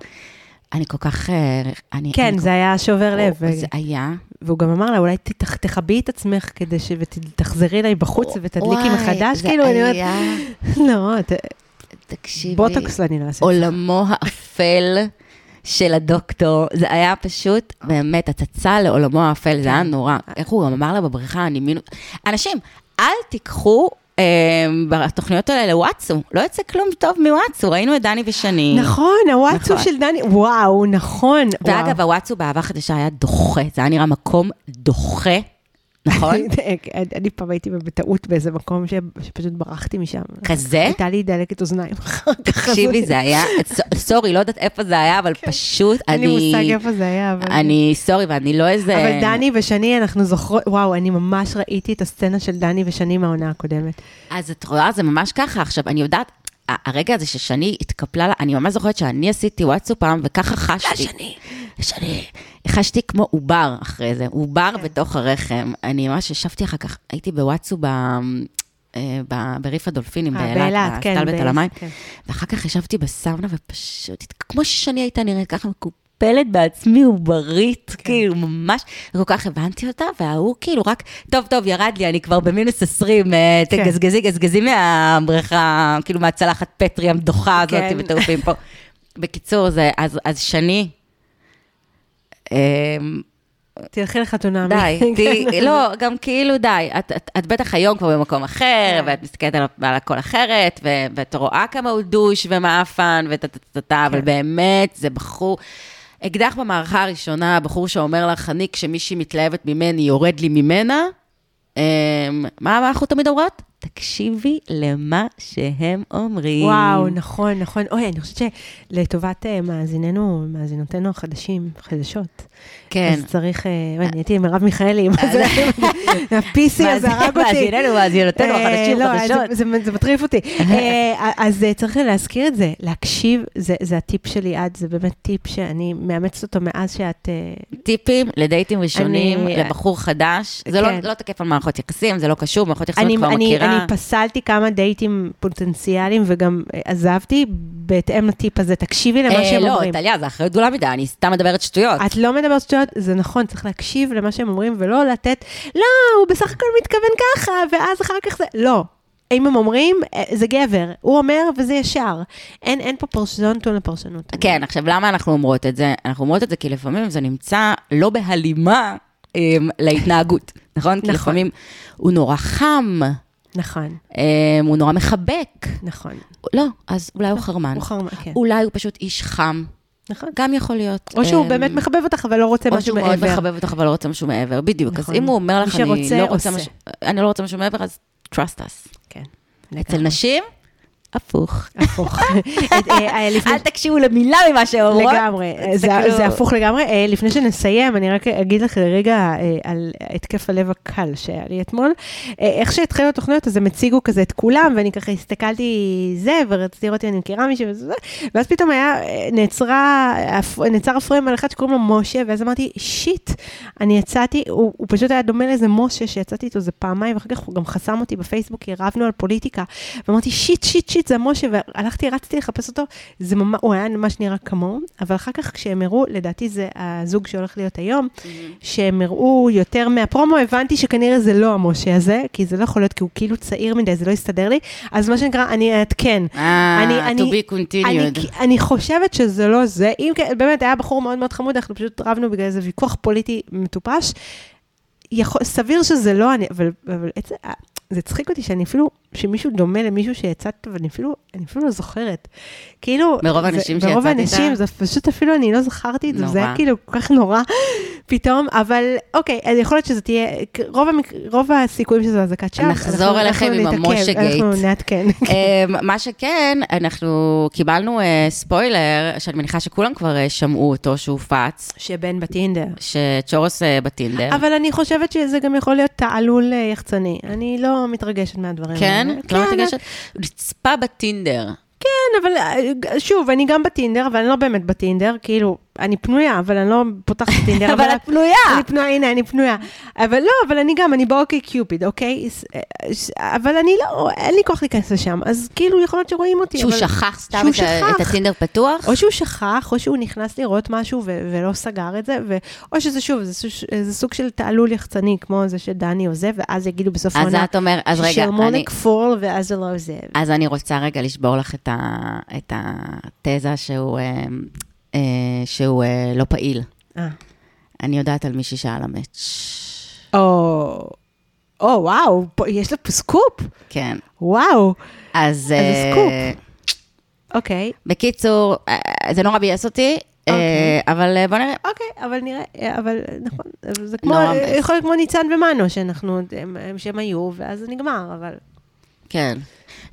אני כל כך, אה, אני... כן, אני זה היה שובר לב. כל- זה היה... והוא גם אמר לה, אולי תתח- תכבי את עצמך כדי ש... ותחזרי אליי בחוץ ותדליקי מחדש, כאילו, אני אומרת, לא, תקשיבי, בוטוקס אני לא אעשה. עולמו האפל של הדוקטור, זה היה פשוט, באמת, הצצה לעולמו האפל, זה היה נורא. איך הוא גם אמר לה בבריכה, אני מין... אנשים, אל תיקחו אה, בתוכניות האלה לוואטסו, לא יוצא כלום טוב מוואטסו, ראינו את דני ושני. נכון, הוואטסו נכון. של דני, וואו, נכון. ואגב, הוואטסו באהבה חדשה היה דוחה, זה היה נראה מקום דוחה, נכון? אני פעם הייתי בטעות באיזה מקום שפשוט ברחתי משם. כזה? הייתה לי דלקת אוזניים אחר כך. תקשיבי, זה היה, סורי, לא יודעת איפה זה היה, אבל פשוט אין לי אני... מושג איפה זה היה, אבל... אני, סורי, ואני לא איזה... אבל דני ושני, אנחנו זוכרות, וואו, אני ממש ראיתי את הסצנה של דני ושני מהעונה הקודמת. אז את רואה, זה ממש ככה. עכשיו, אני יודעת, הרגע הזה ששני התקפלה, לה- אני ממש זוכרת שאני עשיתי וואטסאפ פעם, וככה חשתי. שני. שני. חשתי כמו עובר אחרי זה, עובר כן. בתוך הרחם. אני ממש ישבתי אחר כך, הייתי בוואטסאפ ב... אה, ב- בריף הדולפינים אה, באילת, כן, בסטלבט על המים. כן. ואחר כך ישבתי בסאונה ופשוט, כמו ששני הייתה נראית ככה מקופלת בעצמי עוברית, כן. כאילו ממש, וכל כך הבנתי אותה, וההוא כאילו רק, טוב, טוב, ירד לי, אני כבר במינוס 20, אה, כן. תגזגזי, גזגזי מהבריכה, כאילו מהצלחת פטרי המדוחה הזאת, כן. וטרופים פה. בקיצור, זה, אז, אז שני, אמ, תלכי לחתונה. די. תהיי- לא, גם כאילו די, את, את, את בטח היום כבר במקום אחר, כן. ואת מסתכלת על, על הכל אחרת, ו, ואת רואה כמה הוא דוש ומאפן, וטה-טה-טה, אבל כן. באמת, זה בחור, אקדח במערכה הראשונה, בחור שאומר לך, אני, כשמישהי מתלהבת ממני, יורד לי ממנה, אמ, מה אנחנו תמיד אומרות? תקשיבי למה שהם אומרים. וואו, נכון, נכון. אוי, אני חושבת שלטובת אה, מאזיננו, מאזינותינו החדשים, חדשות, כן. אז צריך, אה, וואי, אני הייתי עם מרב מיכאלי, מה זה, ה-PC הזה הרג אותי. מאזיננו, מאזינותינו, אה, החדשים, לא, חדשות. זה- מטריף אותי. אה, אז אה, צריך להזכיר את זה, להקשיב, זה זה הטיפ שלי עד, זה באמת טיפ שאני מאמצת אותו מאז שאת... אה, טיפים לדייטים ראשונים, לבחור חדש. זה לא, כן. לא תקף על מערכות יחסים, זה לא קשור, מערכות יחסים את כבר מכירה. אני פסלתי כמה דייטים פוטנציאליים וגם אה, עזבתי בהתאם לטיפ הזה. תקשיבי למה אה, שהם לא, אומרים. טליה, זו אחריות גדולה מדי, אני סתם מדברת שטויות. את לא מדברת שטויות, זה נכון, צריך להקשיב למה שהם אומרים ולא לתת, לא, הוא בסך הכל מתכוון ככה, ואז אחר כך זה, לא. אם הם אומרים, אה, זה גבר, הוא אומר וזה ישר. אין, אין פה פרשנות נתון לפרשנות. כן, עכשיו, למה אנחנו אומרות את זה? אנחנו אומרות את זה כי לפעמים זה נמצא לא בהלימה אמ, להתנהגות, נכון? כי נכון. לפעמים הוא נורא חם, נכון, אמ, הוא נורא מחבק. נכון. לא, אז אולי הוא חרמן. הוא חרמן, כן. אולי הוא פשוט איש חם, נכון. גם יכול להיות. או שהוא אמ, באמת מחבב אותך, אבל לא רוצה או משהו שהוא מאוד מעבר. מחבב אותך, אבל לא רוצה משהו מעבר, בדיוק. אז נכון. אם הוא אומר לך, לא אני לא רוצה משהו מעבר, אז trust us. כן. אצל נשים, הפוך. הפוך. אה, אה, לפני- אל תקשיבו למילה ממה שאומרות. לגמרי, זה, הפוך לגמרי. אה, לפני שנסיים, אני רק אגיד לך לרגע אה, על התקף הלב הקל שהיה לי אתמול. אה, איך שהתחילו התוכניות, אז הם הציגו כזה את כולם, ואני ככה הסתכלתי זה, ורציתי לראות אם אני מכירה מישהו וזה, ואז פתאום היה, אה, נעצרה, נעצר הפריים על אחד שקוראים לו משה, ואז אמרתי, שיט, אני יצאתי, הוא, הוא פשוט היה דומה לאיזה משה שיצאתי איתו איזה פעמיים, ואחר כך הוא גם חסם אותי בפייסבוק, כי רבנו על פוליטיקה, ואמרתי, שיט, שיט, שיט, זה משה, והלכתי, רצתי לחפש אותו, זה ממש, הוא היה ממש נראה כמוהו, אבל אחר כך כשהם הראו, לדעתי זה הזוג שהולך להיות היום, שהם הראו יותר מהפרומו, הבנתי שכנראה זה לא המשה הזה, כי זה לא יכול להיות, כי הוא כאילו צעיר מדי, זה לא יסתדר לי, אז מה שנקרא, אני אעדכן. אה, אני- to אני- be continued. אני חושבת שזה לא זה, אם כן, באמת היה בחור מאוד מאוד חמוד, אנחנו פשוט רבנו בגלל איזה ויכוח פוליטי מטופש. יכול, סביר שזה לא אני, אבל, אבל עצם, זה הצחיק אותי שאני אפילו, שמישהו דומה למישהו שיצאת, ואני אפילו, אני אפילו לא זוכרת. כאילו, מרוב האנשים מרוב שיצאת האנשים, איתם? זה פשוט אפילו אני לא זכרתי את זה, זה היה. כאילו כל כך נורא פתאום, אבל אוקיי, אז יכול להיות שזה תהיה, רוב, המק, רוב הסיכויים שזה אזעקת שווא. נחזור אנחנו- אליכם עם המשה גייט. אנחנו נעדכן. אמ, מה שכן, אנחנו קיבלנו אה, ספוילר, שאני מניחה שכולם כבר אה, שמעו אותו, שהופץ, שבן בטינדר. שצ'ורוס אה, בטינדר. אבל אני חושבת שזה גם יכול להיות תעלול אה, יחצני. אני לא מתרגשת מהדברים כן? האלה. את לא מתרגשת? נצפה בטינדר. כן, אבל אה, שוב, אני גם בטינדר, אבל אני לא באמת בטינדר, כאילו, אני פנויה, אבל אני לא פותחת טינדר. אבל את פנויה. אני פנויה, הנה, אני פנויה. אבל לא, אבל אני גם, אני באוקיי קיופיד, אוקיי? אה, אבל אני לא, אין לי כוח להיכנס לשם, אז כאילו, יכול להיות שרואים אותי. שהוא אבל- שכח סתם שהוא את שכח. את הטינדר פתוח? או שהוא שכח, או שהוא נכנס לראות משהו ו- ולא סגר את זה, ו- או שזה שוב, זה, סוג- זה סוג של תעלול יחצני, כמו זה שדני עוזב, ואז יגידו בסוף אז העונה, את אומר, אז רגע, אני... פול, ואז זה לא עוזב. אז אני רוצה רגע לשבור לך את, ה, את התזה שהוא, אה, שהוא אה, לא פעיל. אה. אני יודעת על מישהי שעל ה match. או, או, וואו, פה, יש לה פה סקופ? כן. וואו, אז... אז אה, סקופ. אוקיי. בקיצור, אה, זה נורא ביאס אותי, אה, אוקיי. אבל אה, בוא נראה. אוקיי, אבל נראה, אבל נכון, זה כמו. יכול להיות כמו ניצן ומנו, שאנחנו, הם, הם שהם היו, ואז זה נגמר, אבל... כן.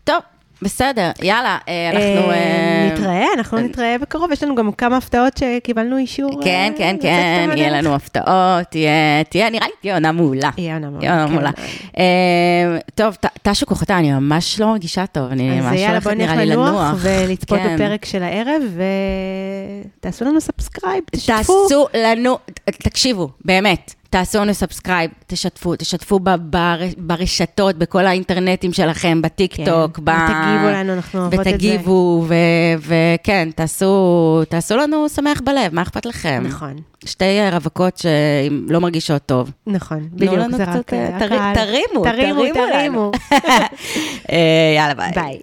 טוב, בסדר, יאללה, אה, אנחנו... אה, אה, נתראה, אנחנו נתראה בקרוב, יש לנו גם כמה הפתעות שקיבלנו אישור. כן, כן, כן, יהיה. לנו הפתעות, תהיה, נראה לי תהיה עונה מעולה. תהיה עונה מעולה. כן. טוב, טשו כוחותה, אני ממש לא מרגישה טוב, אני אז ממש יאללה, הולכת נראה נלך לי לנוח לנוח. ולצפות כן. בפרק של הערב, ותעשו לנו subscribe, תשתפו. תעשו לנו, תקשיבו, באמת, תעשו לנו subscribe, תשתפו, תשתפו ב- בר- ברשתות, בכל האינטרנטים שלכם, בטיק כן, ב... ותגיבו לנו, אנחנו אוהבות את זה. ותגיבו, וכן, תעשו, תעשו לנו שמח בלב, מה אכפת לכם? נכון, שתי רווקות שלא מרגישות טוב. נכון, בדיוק, זה רק אה, אה. תרימו, תרימו. תרימו. אה, יאללה, ביי. ביי.